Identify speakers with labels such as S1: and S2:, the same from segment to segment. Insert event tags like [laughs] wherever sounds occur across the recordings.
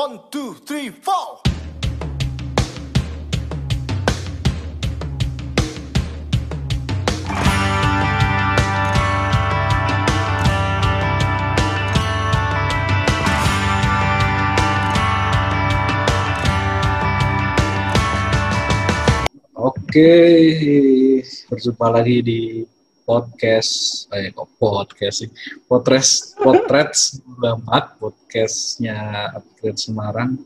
S1: One, two, three, four.
S2: Oke, berjumpa lagi di podcast, eh kok podcast sih, potres, potret 94, podcastnya Upgrade Semarang.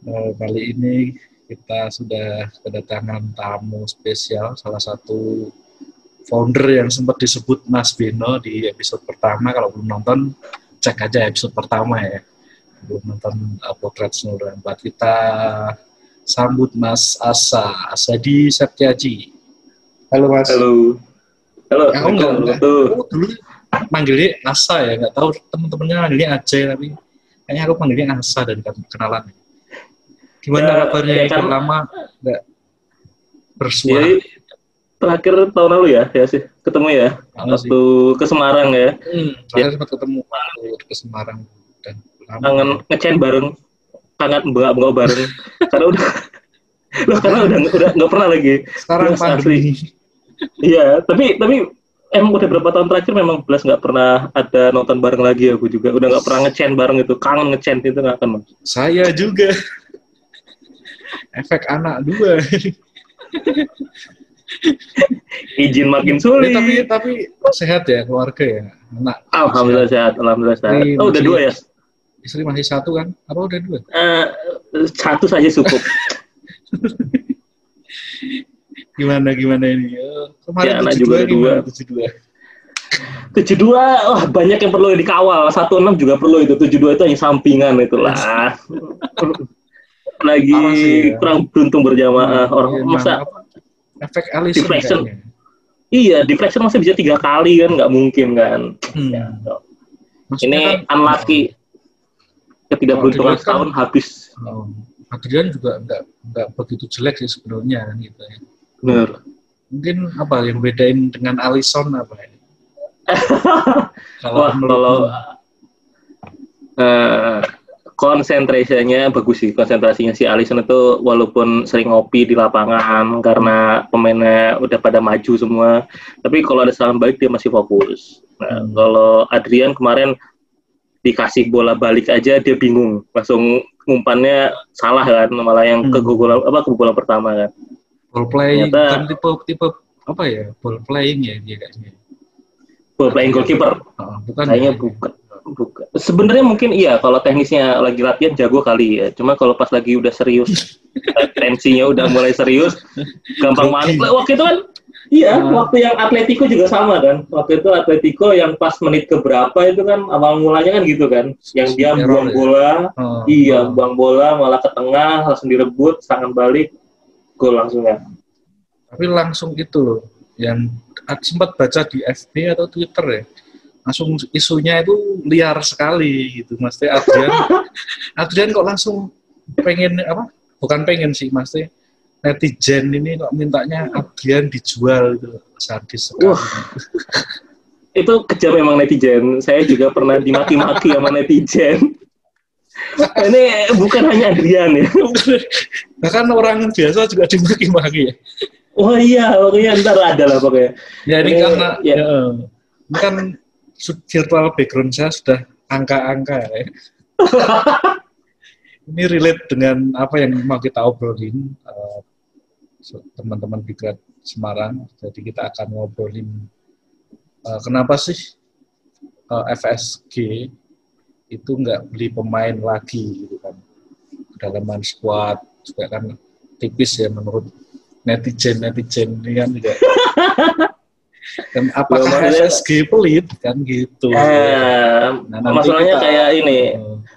S2: Eh, kali ini kita sudah kedatangan tamu spesial, salah satu founder yang sempat disebut Mas Beno di episode pertama. Kalau belum nonton, cek aja episode pertama ya. Belum nonton uh, potret 94. Kita sambut Mas Asa, Asadi Septiaji. Halo Mas.
S3: Halo. Halo.
S2: Ya, aku enggak, enggak. Aku dulu manggilnya Asa ya, nggak tahu temen-temennya manggilnya Aceh tapi kayaknya aku panggilnya Asa dari kenalan. Gimana
S3: Ya,
S2: kabarnya?
S3: ya kan-
S2: lama nggak bersuara.
S3: Jadi terakhir tahun lalu ya, ya sih ketemu ya
S2: sih.
S3: waktu ke Semarang ya.
S2: Hmm, terakhir sempat ketemu waktu ke Semarang dan.
S3: Kangen ngecen bareng, kangen mbak mbak bareng. [laughs] karena udah Loh, [laughs] karena udah udah nggak pernah lagi.
S2: Sekarang pandemi.
S3: Iya, tapi tapi emang udah berapa tahun terakhir memang belas nggak pernah ada nonton bareng lagi aku juga. Udah nggak pernah ngecen bareng itu, kangen ngecen itu nggak akan.
S2: Saya juga. Efek anak dua.
S3: Izin makin sulit.
S2: tapi tapi sehat ya keluarga ya. Anak.
S3: Alhamdulillah sehat, alhamdulillah sehat.
S2: Ini
S3: Oh udah dua ya?
S2: Istri masih satu kan? Apa udah dua?
S3: Eh, satu saja cukup. [laughs]
S2: Gimana gimana ini? Eh, Kemarin
S3: Ya, anak
S2: 72
S3: juga ada
S2: gimana
S3: dua.
S2: 72?
S3: 72 wah banyak yang perlu dikawal 16 juga perlu itu 72 itu hanya sampingan itulah [laughs] lagi
S2: sih, ya.
S3: kurang beruntung berjamaah orang
S2: Iya,
S3: masa
S2: efek Allison
S3: Deflection.
S2: kayaknya.
S3: iya deflection masa bisa tiga kali kan nggak mungkin kan
S2: Hmm.
S3: Ya,
S2: Maksudnya
S3: ini
S2: kan,
S3: unlucky ketiga beruntungan
S2: dilihat kan-
S3: habis
S2: oh, Adrian juga nggak nggak begitu jelek sih sebenarnya kan gitu ya.
S3: Bener
S2: Mungkin apa yang bedain dengan Allison apa ya? [laughs]
S3: wah
S2: menurut
S3: kalau
S2: lu?
S3: eh, konsentrasinya bagus sih konsentrasinya si Alisson itu walaupun sering ngopi di lapangan karena pemainnya udah pada maju semua tapi kalau ada serangan balik dia masih fokus nah,
S2: Hmm.
S3: kalau Adrian kemarin dikasih bola balik aja dia bingung langsung umpannya salah kan malah yang ke
S2: Hmm.
S3: gol apa ke bola pertama kan
S2: ball playing
S3: ternyata-
S2: kan tipe tipe apa ya ball playing ya dia kayaknya.
S3: ball playing goalkeeper
S2: Oh, bukan
S3: kayaknya
S2: ya?
S3: bukan bukan sebenarnya mungkin iya kalau teknisnya lagi latihan jago kali ya cuma kalau pas lagi udah serius [laughs] tensinya udah mulai serius gampang Lah, waktu itu kan iya
S2: Ah.
S3: waktu yang Atletico juga sama kan waktu itu Atletico yang pas menit keberapa itu kan awal mulanya kan gitu kan yang dia buang
S2: ya?
S3: bola
S2: Oh,
S3: iya
S2: oh.
S3: buang bola malah ke tengah langsung direbut serangan balik gol langsung ya
S2: tapi langsung itu loh yang sempat baca di FB atau Twitter ya langsung isunya itu liar sekali gitu mas Teh Adrian [laughs] Adrian kok langsung pengen apa bukan pengen sih mas Teh netizen ini kok mintanya Adrian dijual itu sadis sekali
S3: Wah. itu kejam memang netizen. Saya juga pernah dimaki-maki sama netizen. [laughs] Ini bukan hanya Adrian ya. [laughs]
S2: bahkan orang biasa juga dimaki-maki ya
S3: Oh iya, pokoknya ntar ada lah pokoknya.
S2: ya ini
S3: Ini,
S2: karena
S3: ya.
S2: ya, ini kan virtual background saya sudah angka-angka ya [laughs] ini relate dengan apa yang mau kita obrolin eh, so- teman-teman Bigrat Semarang. Jadi kita akan ngobrolin eh, kenapa sih eh, FSG itu nggak beli pemain lagi gitu kan. Kedalaman squad juga kan tipis ya menurut netizen netizen ini kan juga. [laughs] Dan apakah
S3: maksudnya-
S2: FSG pelit kan gitu.
S3: Eh,
S2: Nah, nanti
S3: masalahnya
S2: kita-
S3: kayak ini,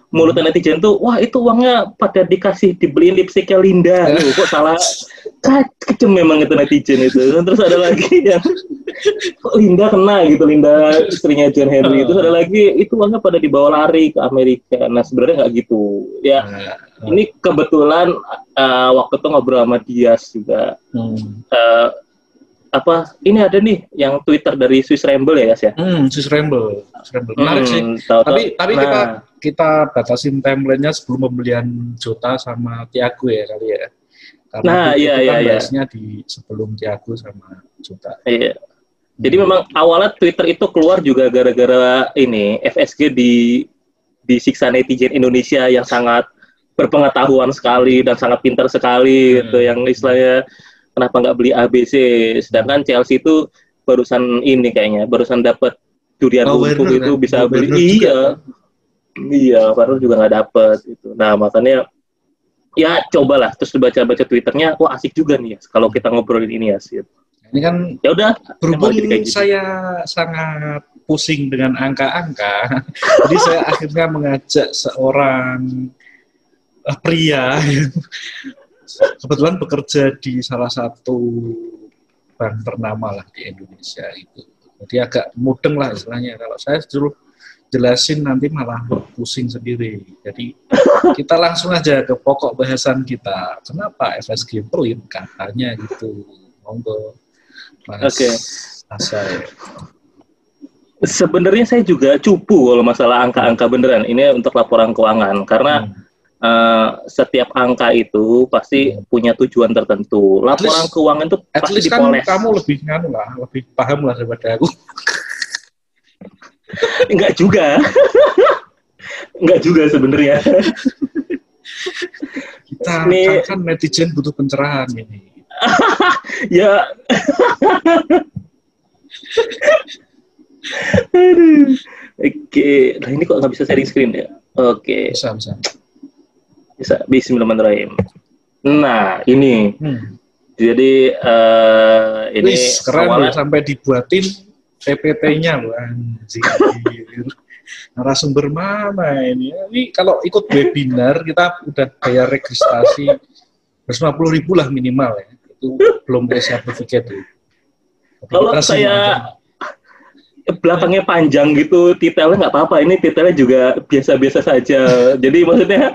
S3: mulut netizen tuh, wah itu uangnya pada dikasih dibeliin lipstiknya Linda. Loh, kok salah? [laughs] Ka- Kejem memang itu netizen itu. Terus ada lagi yang kok Linda kena gitu, Linda istrinya John Henry. Terus ada lagi itu uangnya pada dibawa lari ke Amerika. Nah sebenarnya nggak gitu. Ya
S2: nah,
S3: ini kebetulan eh, waktu itu ngobrol sama Dias juga.
S2: hmm.
S3: Eh, apa ini ada nih yang Twitter dari Swiss Ramble ya, Yas ya?
S2: Hmm, Swiss Ramble. Swiss Ramble. Menarik sih.
S3: Hmm, tahu-tahu-
S2: Tapi tapi
S3: nah,
S2: kita kita batasin timelinenya sebelum pembelian Jota sama Tiago ya kali ya. Karena
S3: Nah,
S2: itu
S3: iya,
S2: kan
S3: iya, iya.
S2: bahasnya di sebelum Tiago sama Jota.
S3: Iya. Jadi memang awalnya Twitter itu keluar juga gara-gara ini FSG di disiksa netizen Indonesia yang sangat berpengetahuan sekali dan sangat pintar sekali
S2: Hmm.
S3: gitu yang istilahnya kenapa nggak beli ABC sedangkan Chelsea itu barusan ini kayaknya barusan dapat durian
S2: Oh, Werner
S3: itu
S2: kan?
S3: bisa
S2: Oh,
S3: beli
S2: juga
S3: iya
S2: kan?
S3: iya baru juga nggak dapet gitu nah makanya ya cobalah terus dibaca-baca twitternya wah asik juga nih ya kalau kita ngobrolin ini ya sih
S2: Ini kan
S3: ya udah
S2: berhubung
S3: gitu.
S2: saya sangat pusing dengan angka-angka, [laughs] jadi saya akhirnya mengajak seorang eh, pria yang kebetulan bekerja di salah satu bank ternama lah di Indonesia itu. Jadi agak mudeng lah istilahnya. Kalau saya dulu jelasin nanti malah pusing sendiri. Jadi kita langsung aja ke pokok bahasan kita. Kenapa FSG pelit katanya gitu. Monggo. Mas
S3: Oke.
S2: Asai.
S3: Sebenarnya saya juga cupu kalau masalah angka-angka beneran. Ini untuk laporan keuangan karena
S2: Hmm.
S3: eh, setiap angka itu pasti punya tujuan tertentu. Laporan
S2: least-
S3: keuangan itu
S2: At
S3: pasti
S2: least kan
S3: dipoles.
S2: kamu lebih nganu lah, lebih paham lah daripada aku. [laughs]
S3: Enggak juga. [laughs] Enggak juga sebenarnya.
S2: Kita [laughs]
S3: Ini-
S2: kan, kan netizen butuh pencerahan ini.
S3: ya. Aduh. Oke, nah ini kok nggak bisa sharing screen ya? Oke,
S2: Bisa, bisa.
S3: bisa. Bismillahirrahmanirrahim. Nah, ini
S2: Hmm.
S3: jadi eh ini
S2: Wis, keren
S3: awalnya-
S2: sampai dibuatin PPT-nya. Narasumber mana ini? Ini kalau ikut webinar kita udah bayar registrasi 150 ribu lah minimal ya. Itu belum tuh. Tapi
S3: Kalau saya belakangnya panjang gitu, titelnya nggak apa-apa. Ini titelnya juga biasa-biasa saja. Jadi maksudnya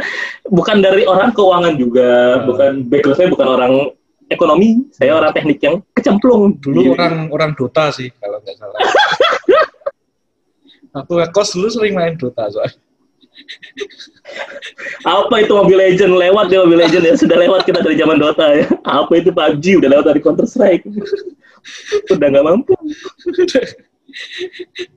S3: bukan dari orang keuangan juga,
S2: Hmm.
S3: bukan background saya bukan orang ekonomi, saya orang teknik yang kecemplung.
S2: dulu
S3: Iya.
S2: orang orang Dota sih kalau nggak salah. [laughs] Aku ngekos dulu sering main Dota soalnya.
S3: apa itu Mobile Legend lewat ya Mobile Legend ya sudah lewat kita dari zaman Dota ya. Apa itu PUBG udah lewat dari Counter Strike. udah nggak mampu. [laughs]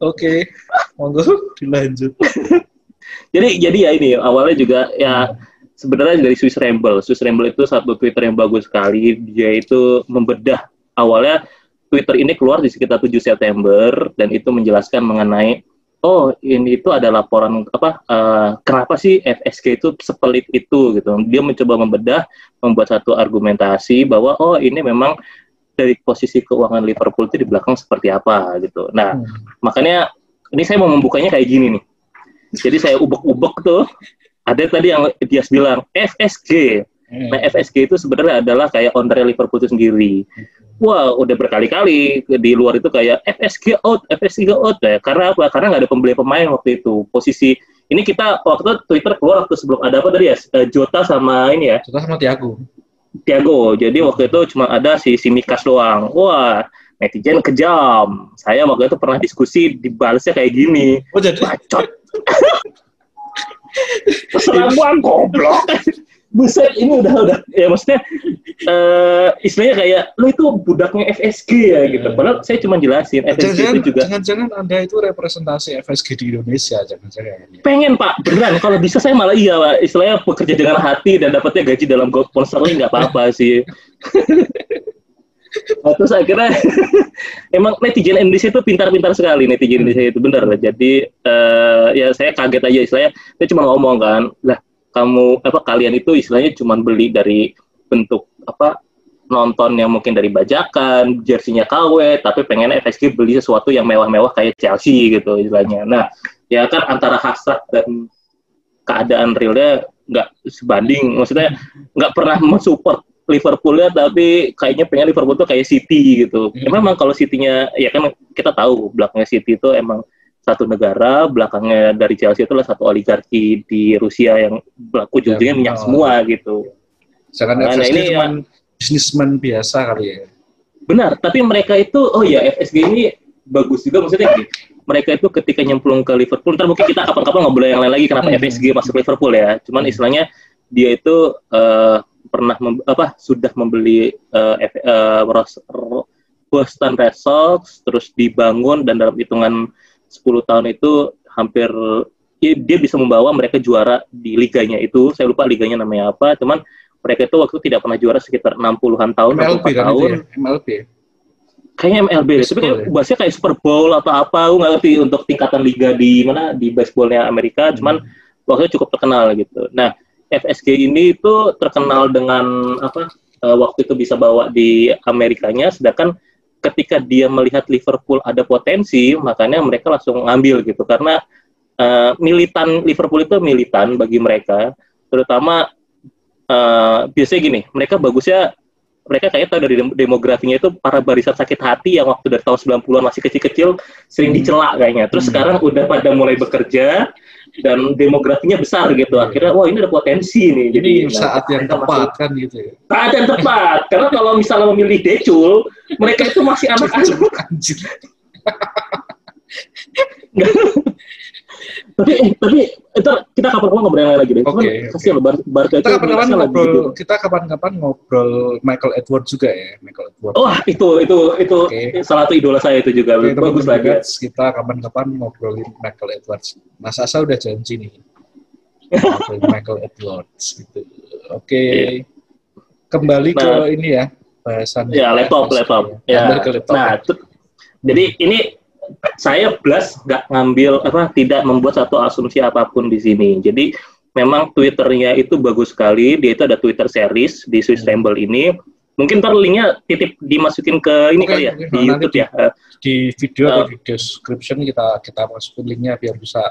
S2: Oke, monggo dilanjut. [laughs]
S3: Jadi jadi ya ini awalnya juga ya sebenarnya dari Swiss Ramble. Swiss Ramble itu satu Twitter yang bagus sekali. Dia itu membedah awalnya Twitter ini keluar di sekitar 7 September dan itu menjelaskan mengenai oh ini itu ada laporan apa eh, kenapa sih FSG itu sepelit itu gitu. Dia mencoba membedah membuat satu argumentasi bahwa oh ini memang dari posisi keuangan Liverpool itu di belakang seperti apa gitu. Nah,
S2: Hmm.
S3: makanya ini saya mau membukanya kayak gini nih. Jadi saya ubek-ubek tuh. Ada tadi yang Dias bilang FSG.
S2: Eh,
S3: Nah FSG itu sebenarnya adalah kayak owner Liverpool itu sendiri. Wah udah berkali-kali di luar itu kayak FSG out, FSG out ya. Karena apa? Karena nggak ada pembeli pemain waktu itu. Posisi ini kita waktu itu Twitter keluar waktu sebelum ada apa tadi ya? Eh, Jota sama ini ya
S2: Suka sama Tiago.
S3: Thiago. Jadi waktu itu cuma ada si Simikas doang. Wah, netizen kejam. Saya waktu itu pernah diskusi dibalasnya kayak gini.
S2: Oh jadi
S3: Bacot. [laughs] Selamuan goblok. Buset, ini udah udah ya maksudnya eh istilahnya kayak lu itu budaknya FSG ya gitu. Padahal saya cuma jelasin FSG
S2: jangan-jangan
S3: itu juga
S2: jangan-jangan anda itu representasi FSG di Indonesia jangan-jangan.
S3: pengen pak beneran kalau bisa saya malah iya pak istilahnya bekerja dengan hati dan dapatnya gaji dalam gold sterling nggak apa-apa sih [laughs] Nah, terus akhirnya [laughs] emang netizen Indonesia itu pintar-pintar sekali netizen Indonesia itu benar jadi eh, ya saya kaget aja istilahnya. Saya cuma ngomong kan lah kamu apa kalian itu istilahnya cuma beli dari bentuk apa nonton yang mungkin dari bajakan jersinya KW tapi pengen FSG beli sesuatu yang mewah-mewah kayak Chelsea gitu istilahnya. Nah ya kan antara hasrat dan keadaan realnya nggak sebanding. Maksudnya nggak pernah mensupport Liverpool ya tapi kayaknya pengen Liverpool tuh kayak City gitu
S2: Hmm.
S3: emang memang kalau City-nya ya kan kita tahu belakangnya City itu emang satu negara belakangnya dari Chelsea itu adalah satu oligarki di Rusia yang berlaku
S2: Ya,
S3: ujungnya minyak
S2: oh.
S3: semua gitu
S2: Jangan
S3: Nah,
S2: FSG
S3: ini
S2: cuma bisnismen biasa kali ya.
S3: benar. Tapi mereka itu, oh ya FSG ini bagus juga maksudnya gini. Mereka itu ketika nyemplung ke Liverpool, ntar mungkin kita kapan-kapan ngobrol yang lain lagi kenapa
S2: Hmm.
S3: FSG masuk Liverpool ya. Cuman istilahnya dia itu eh, pernah mem- apa sudah membeli F- Ro- Boston Red Sox, terus dibangun dan dalam hitungan 10 tahun itu hampir ya, dia bisa membawa mereka juara di liganya itu. Saya lupa liganya namanya apa, cuman mereka itu waktu itu tidak pernah juara sekitar 60-an tahun,
S2: MLB
S3: 64
S2: kan
S3: tahun.
S2: ya? MLB.
S3: Kayaknya MLB, deh. tapi kayak
S2: ya?
S3: bahasanya kayak Super Bowl atau apa, aku nggak ngerti untuk tingkatan liga di mana di baseballnya Amerika, cuman waktu itu cukup terkenal gitu. Nah, FSG ini itu terkenal dengan apa? eh, waktu itu bisa bawa di Amerikanya, sedangkan ketika dia melihat Liverpool ada potensi, makanya mereka langsung ngambil gitu. Karena eh, militan Liverpool itu militan bagi mereka, terutama eh, biasanya gini, mereka bagusnya mereka kayak tahu dari dem- demografinya itu para barisan sakit hati yang waktu dari tahun 90-an masih kecil-kecil sering
S2: Hmm.
S3: dicela kayaknya. Terus
S2: Hmm.
S3: sekarang udah pada mulai bekerja dan demografinya besar gitu. Akhirnya wah ini ada potensi nih. Jadi
S2: Jadi saat yang tepat
S3: masuk-
S2: kan gitu ya.
S3: Saat yang tepat. Karena kalau misalnya memilih Decul, mereka itu masih [laughs] anak-anak. [laughs] Tapi eh, tapi itu kita kapan-kapan ngobrol yang lain lagi deh.
S2: Oke, oke.
S3: kasihan loh, Bar- Barca
S2: Kita kapan-kapan
S3: lagi
S2: ngobrol,
S3: gitu.
S2: kita kapan-kapan ngobrol Michael Edwards juga ya, Michael Edwards.
S3: Wah itu itu itu
S2: Oke.
S3: salah satu idola saya itu juga
S2: Oke,
S3: bagus lagi.
S2: Kita kapan-kapan ngobrolin Michael Edwards. Mas Asa udah janji nih. [laughs] Ngobrolin Michael Edwards gitu. Oke. Kembali ke
S3: Nah.
S2: ini ya, bahasan
S3: Ya laptop laptop. Ya.
S2: Kembali ke laptop.
S3: Nah, tu- jadi ini saya plus nggak ngambil apa tidak membuat satu asumsi apa pun di sini. Jadi memang Twitternya itu bagus sekali. Dia itu ada Twitter series di Swiss
S2: Hmm.
S3: Ramble ini. Mungkin ntar linknya titip dimasukin ke ini
S2: Oke,
S3: kali ya di YouTube
S2: di-
S3: ya. Eh,
S2: di video atau
S3: Uh,
S2: di description kita kita masukin linknya biar bisa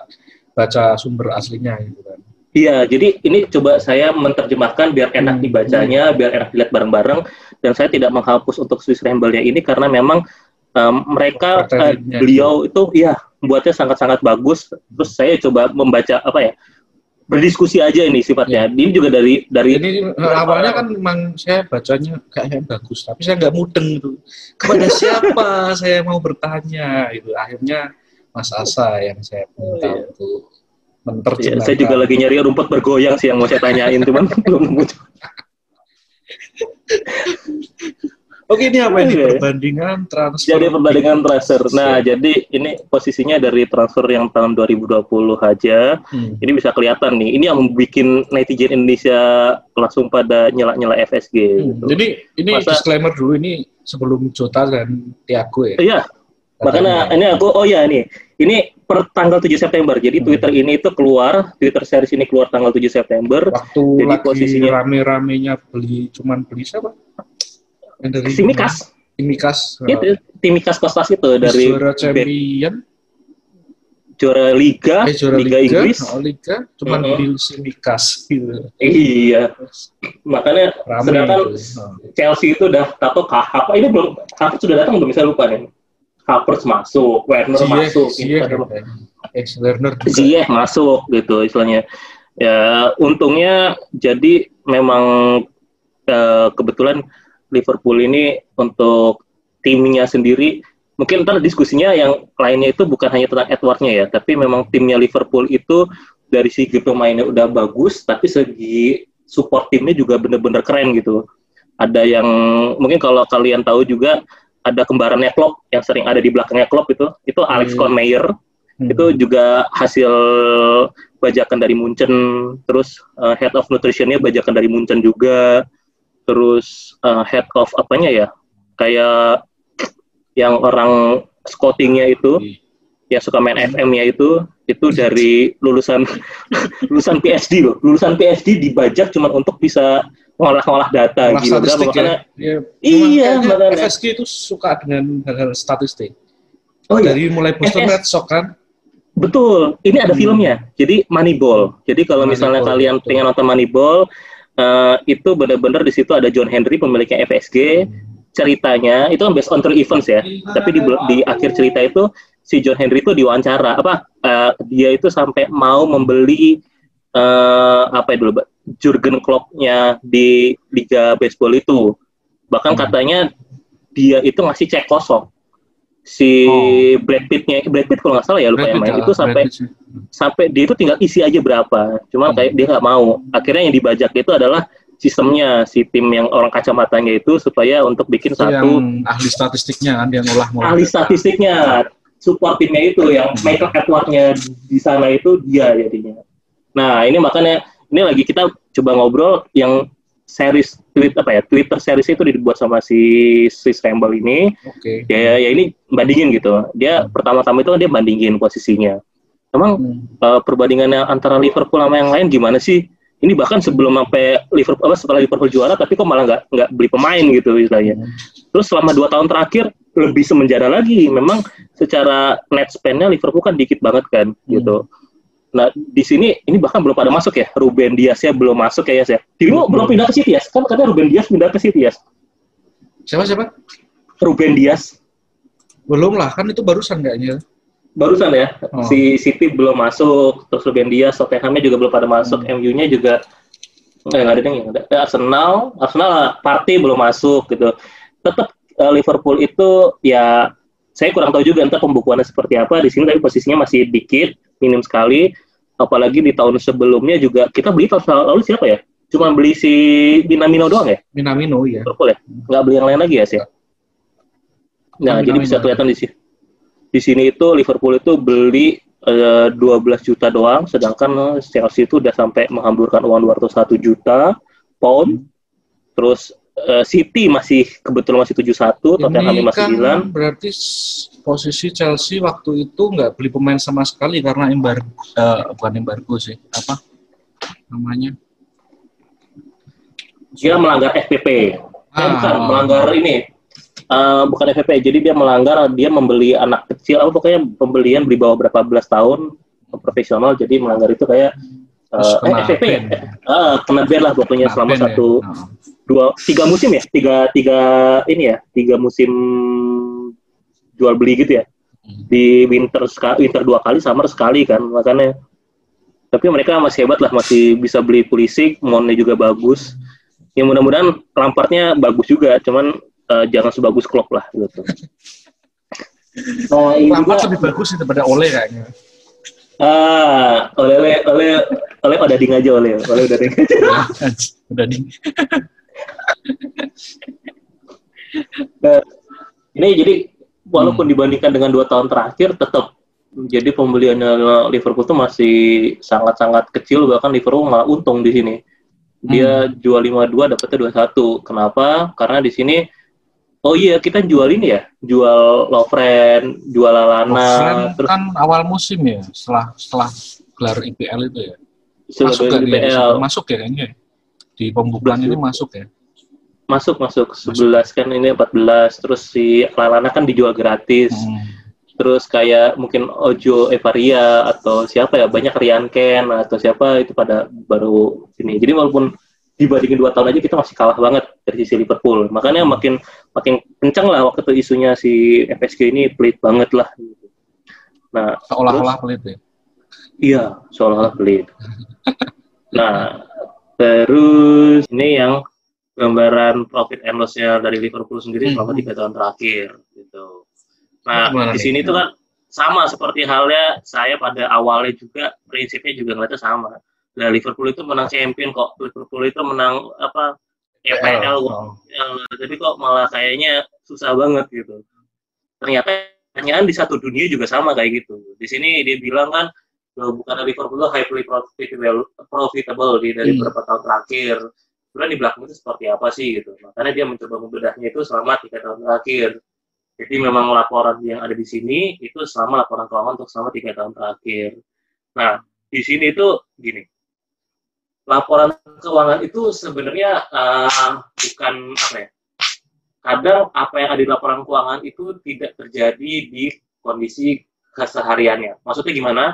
S2: baca sumber aslinya gitu kan.
S3: Iya, jadi ini coba saya menerjemahkan biar enak
S2: Hmm.
S3: dibacanya, biar enak dilihat bareng-bareng, dan saya tidak menghapus untuk Swiss Ramble-nya ini karena memang em, mereka
S2: Materinya.
S3: beliau itu ya buatnya sangat-sangat bagus. Terus saya coba membaca apa ya berdiskusi aja ini sifatnya. Ini juga dari dari
S2: Ini eh, awalnya kan memang saya bacanya kayaknya bagus, tapi saya nggak mudeng itu. Kepada [laughs] siapa saya mau bertanya itu. Akhirnya Mas Asa yang saya minta
S3: Iya.
S2: untuk
S3: ya,
S2: menerjemahkan.
S3: saya juga lagi nyari rumput bergoyang sih yang mau saya tanyain, cuman [laughs] belum muncul. [laughs]
S2: Oke ini apa ini
S3: Oke.
S2: perbandingan transfer?
S3: Jadi perbandingan transfer. Nah,
S2: Siap.
S3: jadi ini posisinya dari transfer yang tahun 2020 aja.
S2: Hmm.
S3: Ini bisa kelihatan nih. Ini yang bikin netizen Indonesia langsung pada nyela-nyela FSG.
S2: Hmm,
S3: gitu.
S2: Jadi ini
S3: Masa-
S2: disclaimer dulu ini sebelum Jota dan Tiago ya.
S3: Iya, makanya ini aku oh ya nih. Ini per tanggal 7 September. Jadi
S2: Hmm.
S3: Twitter ini itu keluar, Twitter series ini keluar tanggal 7 September.
S2: waktu
S3: Jadi
S2: lagi
S3: posisinya-
S2: rame-ramenya beli cuman beli siapa? Dari
S3: Timikas,
S2: Timikas.
S3: itu Timikas Kostas itu dari
S2: juara champion,
S3: juara Liga,
S2: eh, juara
S3: Liga,
S2: Liga,
S3: Inggris.
S2: oh, Liga, cuman
S3: Uh-uh.
S2: beli Timikas gitu.
S3: Iya, makanya
S2: Rame
S3: sedangkan
S2: itu.
S3: Chelsea itu udah tato apa ini belum Havertz sudah datang belum bisa lupa nih. Havertz masuk, Werner
S2: Ziyech,
S3: masuk,
S2: Ziyech
S3: gitu.
S2: Werner juga.
S3: Ziyech masuk gitu istilahnya. Ya untungnya jadi memang eh, kebetulan Liverpool ini untuk timnya sendiri mungkin ntar diskusinya yang lainnya itu bukan hanya tentang Edwardnya ya, tapi memang timnya Liverpool itu dari segi pemainnya udah bagus, tapi segi support timnya juga bener-bener keren gitu. Ada yang mungkin kalau kalian tahu juga ada kembarannya Klopp yang sering ada di belakangnya Klopp itu, itu Alex
S2: Hmm.
S3: Kohn Mayer
S2: Hmm.
S3: itu juga hasil bajakan dari Munchen terus uh, head of nutritionnya bajakan dari Munchen juga terus uh, head of apanya ya kayak yang orang scoutingnya itu yang suka main FM-nya itu itu dari lulusan [laughs] lulusan PhD loh lulusan PhD dibajak cuma untuk bisa ngolah-ngolah data
S2: Olah
S3: gitu
S2: statistik
S3: makanya
S2: ya. Ya,
S3: Iya,
S2: kayaknya
S3: makanya.
S2: FSG itu suka dengan hal-hal statistik.
S3: oh iya
S2: Dari mulai Boston. Red Sox kan,
S3: Betul, ini ada
S2: Hmm.
S3: filmnya. Jadi Moneyball. Jadi kalau misalnya kalian
S2: betul.
S3: pengen nonton Moneyball, eh, itu benar-benar di situ ada John Henry pemiliknya FSG. Ceritanya itu kan based on true events ya. Tapi di di akhir cerita itu si John Henry itu diwawancara apa eh, dia itu sampai mau membeli eh, apa ya dulu? Jurgen Klopp-nya di liga baseball itu. Bahkan
S2: Hmm.
S3: katanya dia itu ngasih cek kosong si
S2: Oh.
S3: Brad Pitt-nya Brad Pitt kalau nggak salah ya lupa
S2: Brad
S3: main.
S2: ah,
S3: itu sampai sampai dia itu tinggal isi aja berapa. Cuman
S2: Hmm.
S3: kayak dia nggak mau. Akhirnya yang dibajak itu adalah sistemnya si tim yang orang kacamatanya itu supaya untuk bikin
S2: Itu
S3: satu
S2: yang ahli statistiknya kan dia ngolah ngolah
S3: ahli statistiknya support timnya itu yang Michael Edward-nya di sana itu dia jadinya. Nah ini makanya ini lagi kita coba ngobrol yang series tweet apa ya Twitter series itu dibuat sama si Swiss Campbell ini.
S2: Oke.
S3: Ya ya ini bandingin gitu. Dia pertama-tama itu kan dia bandingin posisinya. Emang
S2: Hmm.
S3: eh, perbandingannya antara Liverpool sama yang lain gimana sih? Ini bahkan sebelum sampai Liverpool apa setelah Liverpool juara tapi kok malah nggak nggak beli pemain gitu istilahnya. Terus selama dua tahun terakhir lebih semenjana lagi. Memang secara net spend-nya Liverpool kan dikit banget kan
S2: Hmm.
S3: gitu nah di sini ini bahkan belum pada masuk ya. Ruben Dias ya belum masuk ya ya. Dirimu belum pindah ke City ya kan katanya Ruben Dias pindah ke City ya
S2: siapa siapa?
S3: Ruben Dias.
S2: Belum lah kan itu barusan kayaknya.
S3: Barusan ya.
S2: Oh.
S3: si City belum masuk terus Ruben Dias Tottenhamnya juga belum pada masuk
S2: Hmm.
S3: MU-nya juga eh, nggak ada yang ada. Eh, Arsenal Arsenal Party belum masuk gitu. Tetap eh, Liverpool itu ya saya kurang tahu juga entah pembukuannya seperti apa. Di sini tapi posisinya masih dikit minim sekali. Apalagi di tahun sebelumnya juga kita beli tahun lalu siapa ya? Cuma beli si Minamino doang ya?
S2: Minamino ya
S3: Liverpool ya? Nggak beli yang lain lagi ya sih? Nah
S2: Minamino
S3: jadi bisa
S2: aja.
S3: kelihatan di sini di sini itu Liverpool itu beli eh, 12 juta doang sedangkan Chelsea itu udah sampai menghamburkan uang 201 juta pound. Terus eh, City masih kebetulan masih 71 Tottenham masih
S2: kan
S3: 9
S2: berarti posisi Chelsea waktu itu nggak beli pemain sama sekali karena embargo eh, bukan embargo sih apa namanya
S3: dia melanggar FPP Eh,
S2: Ah.
S3: bukan melanggar ini Eh, bukan FPP jadi dia melanggar dia membeli anak kecil apa pokoknya pembelian di bawah berapa belas tahun profesional jadi melanggar itu kayak
S2: Terus
S3: eh,
S2: kena
S3: eh, FPP ya? Ah, kena ban lah pokoknya
S2: Kena
S3: selama
S2: ya.
S3: Dua tiga musim ya? Tiga tiga ini ya? Tiga musim jual beli gitu ya?
S2: Hmm.
S3: di winter sekali winter dua kali summer sekali kan makanya tapi mereka masih hebat lah masih bisa beli Pulisic Monnya juga bagus. Ya mudah-mudahan Lampardnya bagus juga cuman eh, jangan sebagus Klopp lah gitu. Nah
S2: Lampard
S3: juga
S2: lebih bagus sih daripada Ole kayaknya.
S3: Ah oleh oleh oleh oleh udah ding aja oleh oleh udah ding aja. [laughs]
S2: Udah di
S3: Nah, ini jadi walaupun dibandingkan dengan dua tahun terakhir tetap jadi pembeliannya Liverpool tuh masih sangat-sangat kecil bahkan Liverpool malah untung di sini. Dia jual 52 dapetnya 21. Kenapa? Karena di sini oh iya kita jual ini ya, jual Lovren, jual Lalana,
S2: Lovren
S3: terus
S2: kan awal musim ya setelah setelah gelar IPL itu ya
S3: sudah
S2: masuk di
S3: BL.
S2: situ? masuk ya kayaknya ya? di pembukaan ini masuk ya
S3: Masuk masuk. 11 kan ini 14 terus si Lalana kan dijual gratis.
S2: Hmm.
S3: terus kayak mungkin Ojo Evaria atau siapa ya banyak Rian Ken atau siapa itu pada baru ini. Jadi walaupun dibandingin dua tahun aja kita masih kalah banget dari sisi Liverpool. Makanya makin makin kencang lah waktu itu isunya si FSG ini pelit banget lah. Nah
S2: seolah-olah pelit ya?
S3: Iya seolah-olah pelit. [laughs] Nah terus ini yang gambaran profit and loss-nya dari Liverpool sendiri
S2: Hmm.
S3: selama tiga tahun terakhir gitu Nah,
S2: Gimana
S3: di sini tuh kan sama seperti halnya saya pada awalnya juga prinsipnya juga ngeliatnya sama. Nah, Liverpool itu menang champion kok. Liverpool itu menang apa EPL kok.
S2: Oh.
S3: Eh, jadi kok malah kayaknya susah banget gitu. Ternyata pertanyaan di satu dunia juga sama kayak gitu. Di sini dia bilang kan bukan Liverpool itu highly profitable, profitable di dari
S2: Hmm.
S3: beberapa tahun terakhir. Sebenarnya di belakang itu seperti apa sih gitu. Makanya dia mencoba membedahnya itu selama tiga tahun terakhir. Jadi memang laporan yang ada di sini itu sama laporan keuangan untuk selama tiga tahun terakhir. Nah, di sini itu gini, laporan keuangan itu sebenarnya eh, bukan apa ya, kadang apa yang ada di laporan keuangan itu tidak terjadi di kondisi kesehariannya. Maksudnya gimana?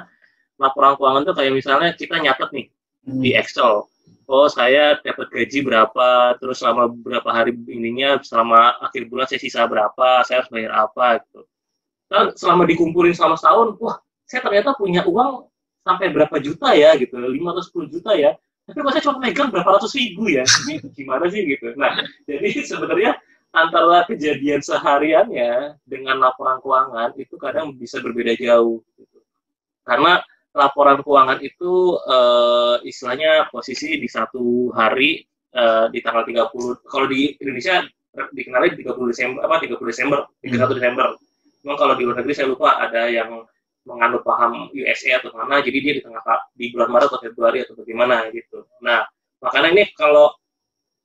S3: Laporan keuangan itu kayak misalnya kita nyatet nih
S2: Hmm.
S3: di Excel. Oh saya dapat gaji berapa, terus selama berapa hari ininya, selama akhir bulan saya sisa berapa, saya harus bayar apa gitu. Dan selama dikumpulin selama setahun, wah saya ternyata punya uang sampai berapa juta ya gitu, 5 atau 10 juta ya. Tapi kok saya cuma megang berapa ratus ribu ya, gimana sih gitu. Nah, [laughs] jadi sebenarnya antara kejadian sehariannya dengan laporan keuangan itu kadang bisa berbeda jauh. Gitu. Karena laporan keuangan itu uh, istilahnya posisi di satu hari uh, di tanggal 30. Kalau di Indonesia dikenalnya di 30 Desember apa 30 Desember, 31 hmm. Desember. Memang kalau di luar negeri saya lupa ada yang menganut paham USA atau mana, jadi dia di tengah di bulan Maret atau Februari atau bagaimana gitu. Nah, makanya ini kalau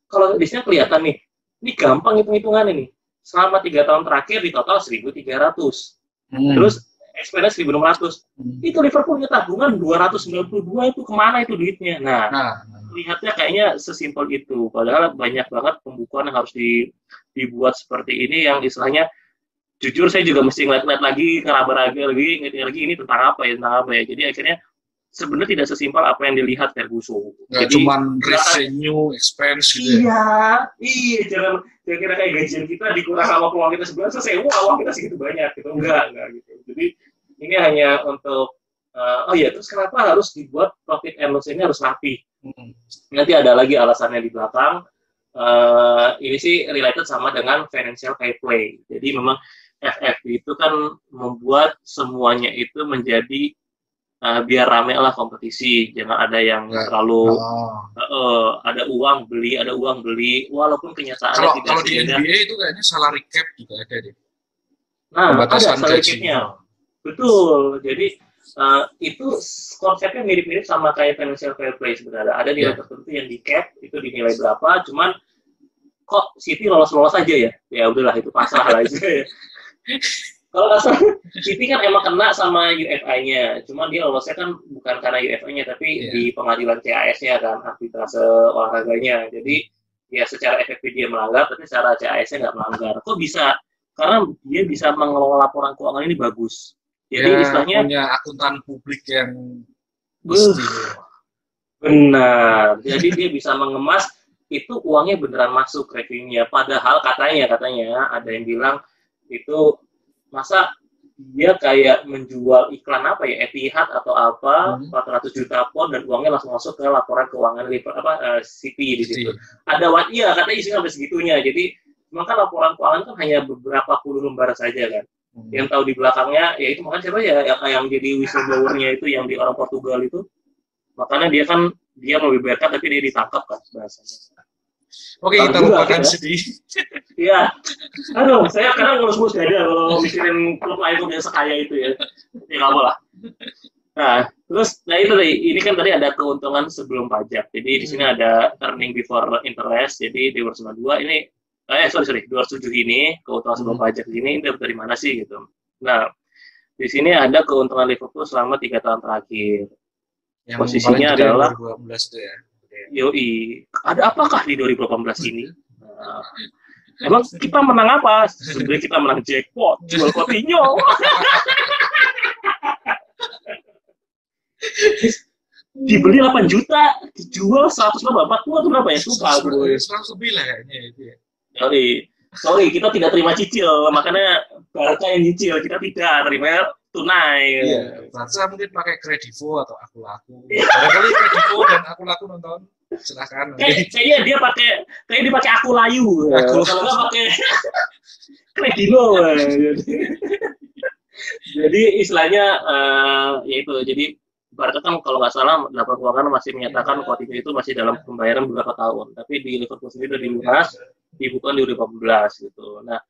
S3: kalau di sini kelihatan nih ini gampang hitung-hitungan ini. Selama tiga tahun terakhir di total 1.300. Hmm. Terus experience 1.600. Hmm. Itu Liverpool punya tabungan 292 itu ke mana itu duitnya? Nah, nah, lihatnya kayaknya sesimpel itu. Padahal banyak banget pembukuan yang harus di, dibuat seperti ini yang istilahnya jujur saya juga mesti ngeliat-ngeliat lagi, ngeraba lagi, lagi, lagi ini tentang apa ya, tentang apa ya. Jadi akhirnya sebenarnya tidak sesimpel apa yang dilihat Ferguson.
S2: Nggak Jadi cuma revenue, expense gitu
S3: ya? Iya, iya jangan jangan kira kayak gajian kita dikurang sama uang kita sebulan selesai, wah uang kita segitu banyak gitu. Enggak, enggak gitu. Jadi ini hanya untuk uh, oh ya terus kenapa harus dibuat profit and loss ini harus rapi? Hmm. Nanti ada lagi alasannya di belakang. Uh, ini sih related sama dengan financial fair play. Jadi memang FF itu kan membuat semuanya itu menjadi uh, biar rame lah kompetisi. Jangan ada yang ya. terlalu oh. uh, ada uang beli ada uang beli. Walaupun kenyataannya
S2: kalau, tidak kalau di NBA itu kayaknya salary cap juga ada deh.
S3: Nah ada salary capnya. Betul. Jadi uh, itu konsepnya mirip-mirip sama kayak financial fair play sebenarnya. Ada nilai yeah. tertentu yang di cap itu dinilai berapa. Cuman kok City lolos-lolos aja ya? Ya udahlah itu pasrah lah aja ya [laughs] kalau nggak salah City kan emang kena sama UFI-nya cuma dia lolosnya kan bukan karena UFI-nya tapi yeah. di pengadilan CAS-nya kan arbitrase olahraganya. Jadi ya secara efektif dia melanggar tapi secara CAS-nya nggak melanggar. Kok bisa? Karena dia bisa mengelola laporan keuangan ini bagus. Jadi
S2: ya, istilahnya punya akuntan publik yang
S3: uh, benar. Jadi dia bisa mengemas itu uangnya beneran masuk revenue-nya. Padahal katanya katanya ada yang bilang itu masa dia kayak menjual iklan apa ya Etihad atau apa hmm. 400 juta pon dan uangnya langsung masuk ke laporan keuangan apa uh, City di situ. Ada wat iya katanya isinya sampai segitunya. Jadi maka laporan keuangan kan hanya beberapa puluh lembar saja kan. Hmm. Yang tahu di belakangnya ya itu makanya siapa ya yang, yang jadi whistleblower-nya itu yang di orang Portugal itu. Makanya dia kan dia mau dibiarkan tapi dia ditangkap kan bahasanya.
S2: Oke, kita lupakan ya. sedih. [laughs]
S3: Iya. Aduh, saya kadang ngurus-ngurus dada kalau mikirin klub lain tuh yang sekaya itu ya. Ya nggak lah. Nah, terus, nah itu tadi, ini kan tadi ada keuntungan sebelum pajak. Jadi di sini ada earning before interest. Jadi di 292 ini, eh sorry sorry, 207 ini keuntungan sebelum hmm. pajak ini ini dari mana sih gitu. Nah, di sini ada keuntungan Liverpool selama tiga tahun terakhir. Yang Posisinya adalah 2012 itu ya. Yoi, ada apakah di 2018 ini? Nah, emang kita menang apa? Sebenarnya kita menang jackpot, jual Coutinho. Dibeli 8 juta, dijual 100 berapa? 40 atau berapa ya? Lupa.
S2: 100 lebih lah kayaknya ya.
S3: Yoi. Sorry, kita tidak terima cicil, makanya Barca yang nyicil, kita tidak terima tunai.
S2: Iya, Barca mungkin pakai kredivo atau aku laku. Barangkali kredivo dan aku laku nonton silakan
S3: Kayak, kayaknya dia pakai kayak dia pakai aku layu aku kalau nggak pakai [laughs] kredino jadi. Istilahnya uh, ya itu jadi Barca kan kalau nggak salah dapat keuangan masih menyatakan Coutinho itu masih dalam pembayaran beberapa tahun. Tapi di Liverpool sendiri udah dilunas dibuka di 2014 gitu. Nah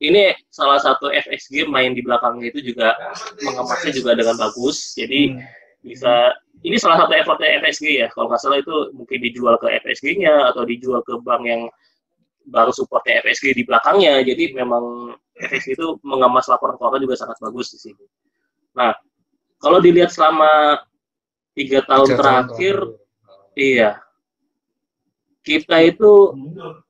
S3: ini salah satu FXG main di belakangnya itu juga mengemasnya juga dengan bagus. Jadi hmm. bisa ini salah satu effortnya FSG ya. Kalau nggak salah itu mungkin dijual ke FSG-nya atau dijual ke bank yang baru supportnya FSG di belakangnya. Jadi memang FSG itu mengemas laporan keuangan juga sangat bagus di sini. Nah kalau dilihat selama tiga tahun terakhir tahun. iya. Kita itu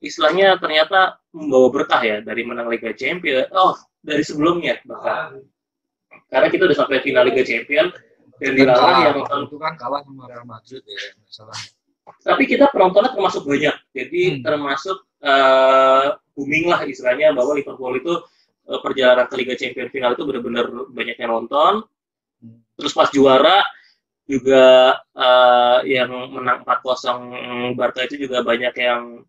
S3: istilahnya ternyata membawa berkah ya dari menang Liga Champions oh dari sebelumnya bahkan karena kita udah sampai final Liga Champions dan dilarang yang nonton
S2: itu kan kalah sama Real Madrid ya masalah
S3: tapi kita penontonnya termasuk banyak jadi hmm. termasuk uh, booming lah istilahnya bahwa Liverpool itu uh, perjalanan ke Liga Champions final itu benar-benar banyak yang nonton hmm. terus pas juara juga uh, yang menang 4-0 Barca itu juga banyak yang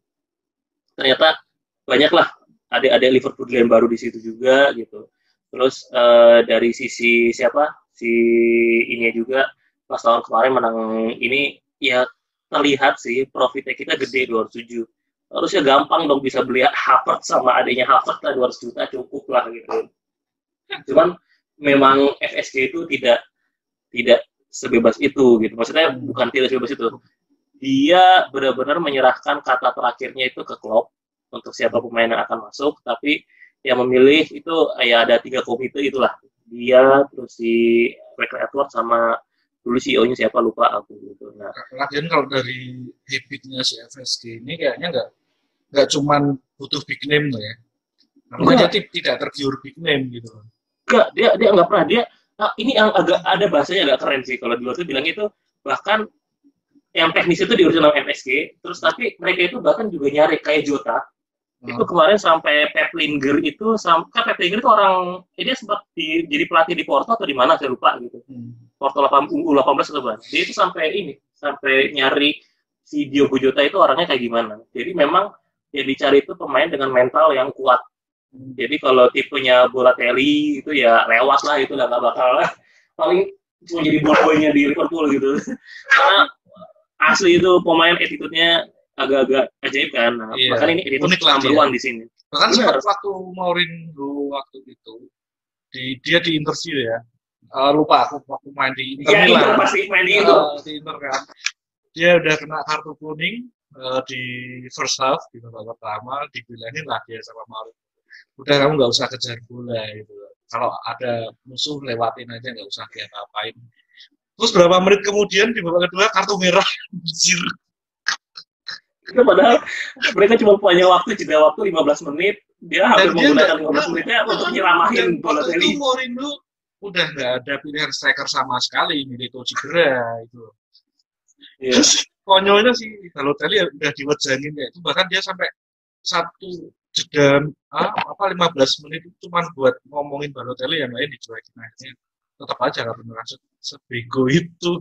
S3: ternyata banyak lah ada-ada Liverpool yang baru di situ juga gitu. Terus eh, dari sisi siapa? Si ini juga pas tahun kemarin menang ini ya terlihat sih profitnya kita gede 207. Harusnya gampang dong bisa beli Harvard sama adanya Harvard lah 200 juta cukup lah gitu. Cuman memang FSG itu tidak tidak sebebas itu gitu. Maksudnya bukan tidak sebebas itu. Dia benar-benar menyerahkan kata terakhirnya itu ke Klopp untuk siapa pemain yang akan masuk, tapi yang memilih itu ya ada tiga komite itulah. Dia terus si Michael Edward sama dulu CEO-nya siapa lupa aku gitu. Nah,
S2: Lagian kalau dari habitnya si FSG ini kayaknya nggak nggak cuman butuh big name loh ya. Namanya dia ti- tidak tergiur big name gitu. loh.
S3: enggak dia dia nggak pernah dia nah, ini yang agak ada bahasanya agak keren sih kalau di luar tuh bilang itu bahkan yang teknis itu diurusin sama MSG terus tapi mereka itu bahkan juga nyari kayak Jota itu
S2: Hmm.
S3: kemarin sampai Pep Lindger itu sam- kan Pep Lindger itu orang eh, dia sempat di, jadi pelatih di Porto atau di mana saya lupa gitu
S2: Hmm.
S3: Porto 8, U18 atau apa dia itu sampai ini sampai nyari si Diogo Jota itu orangnya kayak gimana jadi memang yang dicari itu pemain dengan mental yang kuat jadi kalau tipenya Bolatelli itu ya lewat lah itu nggak bakal paling cuma jadi boy-boynya di Liverpool gitu. [laughs] Karena asli itu pemain attitude-nya agak-agak ajaib kan. Nah,
S2: Iya.
S3: Bahkan ini attitude
S2: Unik
S3: number one di sini.
S2: Bahkan sempat waktu Mourinho waktu itu di dia di interview ya. Eh, lupa aku waktu main di Inter
S3: Ya
S2: Milan.
S3: pasti main di itu.
S2: Eh, di Inter kan. Dia udah kena kartu kuning eh, di first half di babak pertama dibilangin lah dia sama Mourinho. Udah kamu nggak usah kejar bola gitu. Kalau ada musuh lewatin aja nggak usah dia ngapain. Terus berapa menit kemudian di babak kedua kartu merah.
S3: Itu padahal mereka cuma punya waktu jeda waktu 15 menit. Dia hampir
S2: dia
S3: menggunakan
S2: nggak-
S3: 15 menitnya untuk nyeramahin Bolatelli.
S2: itu Mourinho udah nggak ada pilihan striker sama sekali, Milito cedera itu.
S3: Iya.
S2: Terus konyolnya sih Balotelli ya udah diwejanin ya itu bahkan dia sampai satu jeda ah, apa 15 menit itu cuma buat ngomongin Balotelli yang lain dicuekin akhirnya tetap aja nggak beneran se- sebego itu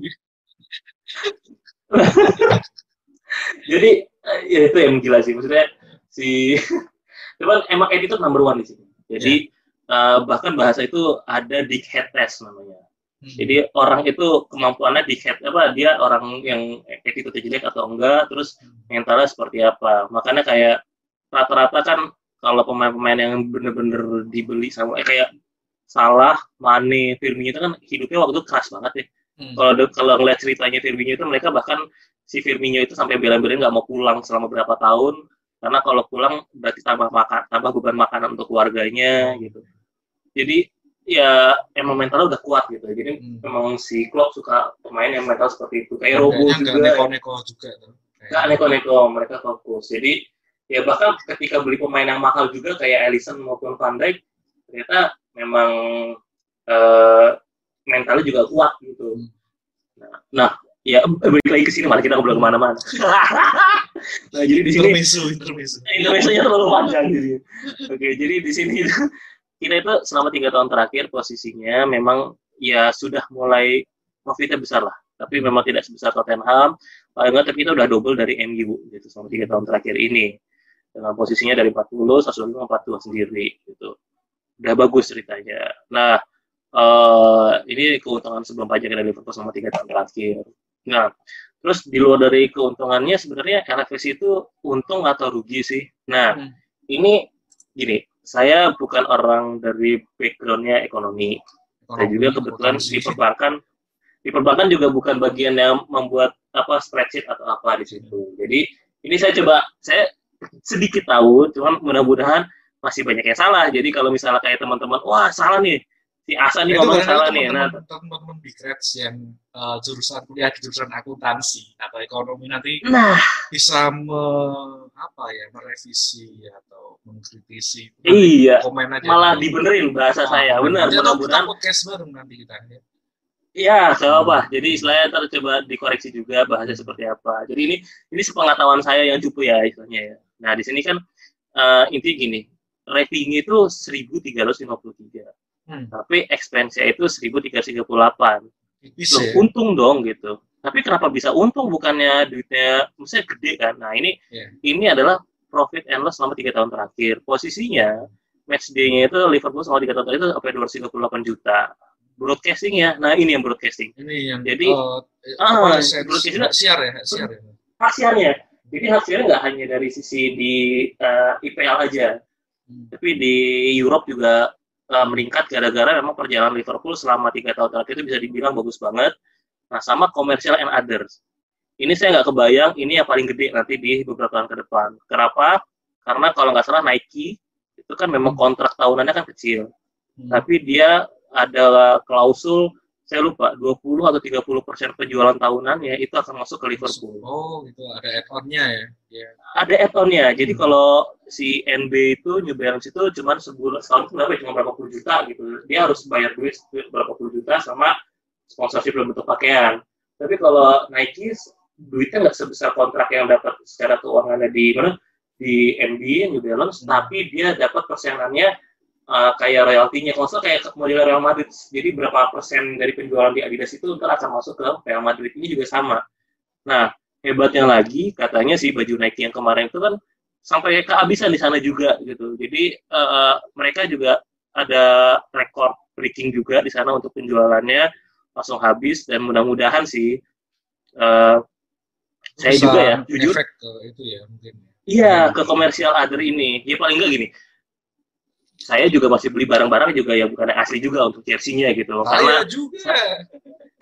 S2: [laughs]
S3: Jadi ya itu yang gila sih maksudnya si [laughs] cuman emang attitude number one di sini. Jadi eh, bahkan bahasa itu ada dick head test namanya. Jadi orang itu kemampuannya head apa dia orang yang attitude jelek atau enggak, terus mentalnya seperti apa. Makanya kayak rata-rata kan kalau pemain-pemain yang bener-bener dibeli sama eh, kayak Salah, Mane, Firmino itu kan hidupnya waktu itu keras banget ya
S2: Hmm.
S3: kalau kalau ngeliat ceritanya Firmino itu mereka bahkan si Firmino itu sampai bela-belain nggak mau pulang selama berapa tahun. Karena kalau pulang berarti tambah makan tambah beban makanan untuk keluarganya gitu. Jadi ya emang mentalnya udah kuat gitu. Jadi
S2: Hmm.
S3: memang si Klopp suka pemain yang mental seperti itu. Kayak Robo juga.
S2: neko-neko juga
S3: nggak neko-neko mereka fokus. Jadi ya bahkan ketika beli pemain yang mahal juga kayak Alisson maupun Van Dijk ternyata memang eh, mentalnya juga kuat gitu. Nah, nah ya balik lagi ke sini malah kita ngobrol ke mana-mana. [laughs] Nah jadi di sini
S2: intermisu intermisu [laughs]
S3: Indonesia terlalu panjang jadi oke jadi di sini [laughs] kita itu selama tiga tahun terakhir posisinya memang ya sudah mulai profitnya besar lah. Tapi memang tidak sebesar Tottenham. Paling nggak tapi kita udah double dari MU gitu selama tiga tahun terakhir ini. Dengan posisinya dari 40 Sassuolo 42 sendiri gitu. Udah bagus ceritanya. Nah eh ini keuntungan sebelum pajak dari Liverpool selama tiga tahun terakhir nah terus di luar dari keuntungannya sebenarnya LFC itu untung atau rugi sih nah
S2: Hmm.
S3: ini gini saya bukan orang dari backgroundnya ekonomi saya juga kebetulan di perbankan di perbankan juga bukan bagian yang membuat apa spreadsheet atau apa di situ. Jadi ini saya coba saya sedikit tahu, cuman mudah-mudahan masih banyak yang salah. Jadi kalau misalnya kayak teman-teman, wah salah nih si Asa nih ngomong salah nih. Nah,
S2: teman-teman di Grades yang eh, jurusan kuliah di jurusan akuntansi atau ekonomi nanti
S3: nah
S2: bisa me, apa ya merevisi atau mengkritisi
S3: iya,
S2: komen aja
S3: malah dibenerin bahasa saya. Benar, mudah-mudahan
S2: podcast bareng nanti kita ya.
S3: Iya, gak apa. Jadi istilahnya ntar coba dikoreksi juga bahasa seperti apa. Jadi ini ini sepengetahuan saya yang cupu ya istilahnya ya. Nah di sini kan eh, intinya gini, ratingnya itu 1353,
S2: Hmm.
S3: tapi expense-nya itu 1338.
S2: Tipis
S3: Loh,
S2: ya.
S3: untung dong gitu. Tapi kenapa bisa untung bukannya duitnya, maksudnya gede kan? Nah ini
S2: Iya.
S3: ini adalah profit and loss selama tiga tahun terakhir. Posisinya match day-nya itu Liverpool selama tiga tahun terakhir itu sampai 238 juta. Broadcasting ya, nah ini yang broadcasting.
S2: Ini yang
S3: Jadi,
S2: oh, eh,
S3: ah, broadcasting-
S2: siar ya, siar ya.
S3: Hasilnya, jadi hasilnya nggak hanya dari sisi di eh, IPL aja,
S2: Hmm.
S3: tapi di Europe juga eh, meningkat gara-gara memang perjalanan Liverpool selama tiga tahun terakhir itu bisa dibilang bagus banget. Nah, sama commercial and others. Ini saya nggak kebayang, ini yang paling gede nanti di beberapa tahun ke depan. Kenapa? Karena kalau nggak salah Nike itu kan memang kontrak tahunannya kan kecil,
S2: Hmm.
S3: tapi dia ada klausul saya lupa 20 atau 30 persen penjualan tahunannya itu akan masuk ke Liverpool
S2: Oh, gitu ada add-on-nya ya. Ya.
S3: ada add-onnya. Jadi
S2: Hmm.
S3: kalau si NB itu New Balance itu cuma sebulan setahun itu berapa? ya? Cuma berapa puluh juta gitu. Dia harus bayar duit berapa puluh juta sama sponsorship dalam bentuk pakaian. Tapi kalau Nike duitnya nggak sebesar kontrak yang dapat secara keuangannya di mana di NB New Balance,
S2: Hmm.
S3: tapi dia dapat persenannya uh, kayak royaltinya. Kalau nggak kayak model Real Madrid. Jadi berapa persen dari penjualan di Adidas itu ntar akan masuk ke Real Madrid ini juga sama. Nah, hebatnya lagi katanya sih baju Nike yang kemarin itu kan sampai kehabisan di sana juga gitu. Jadi eh, mereka juga ada rekor breaking juga di sana untuk penjualannya langsung habis dan mudah-mudahan sih eh, saya juga ya jujur
S2: efek ke itu ya mungkin.
S3: iya ke komersial other ini. Ya paling enggak gini. Saya juga masih beli barang-barang juga yang bukan asli juga untuk jersey-nya gitu. Karena
S2: Saya juga.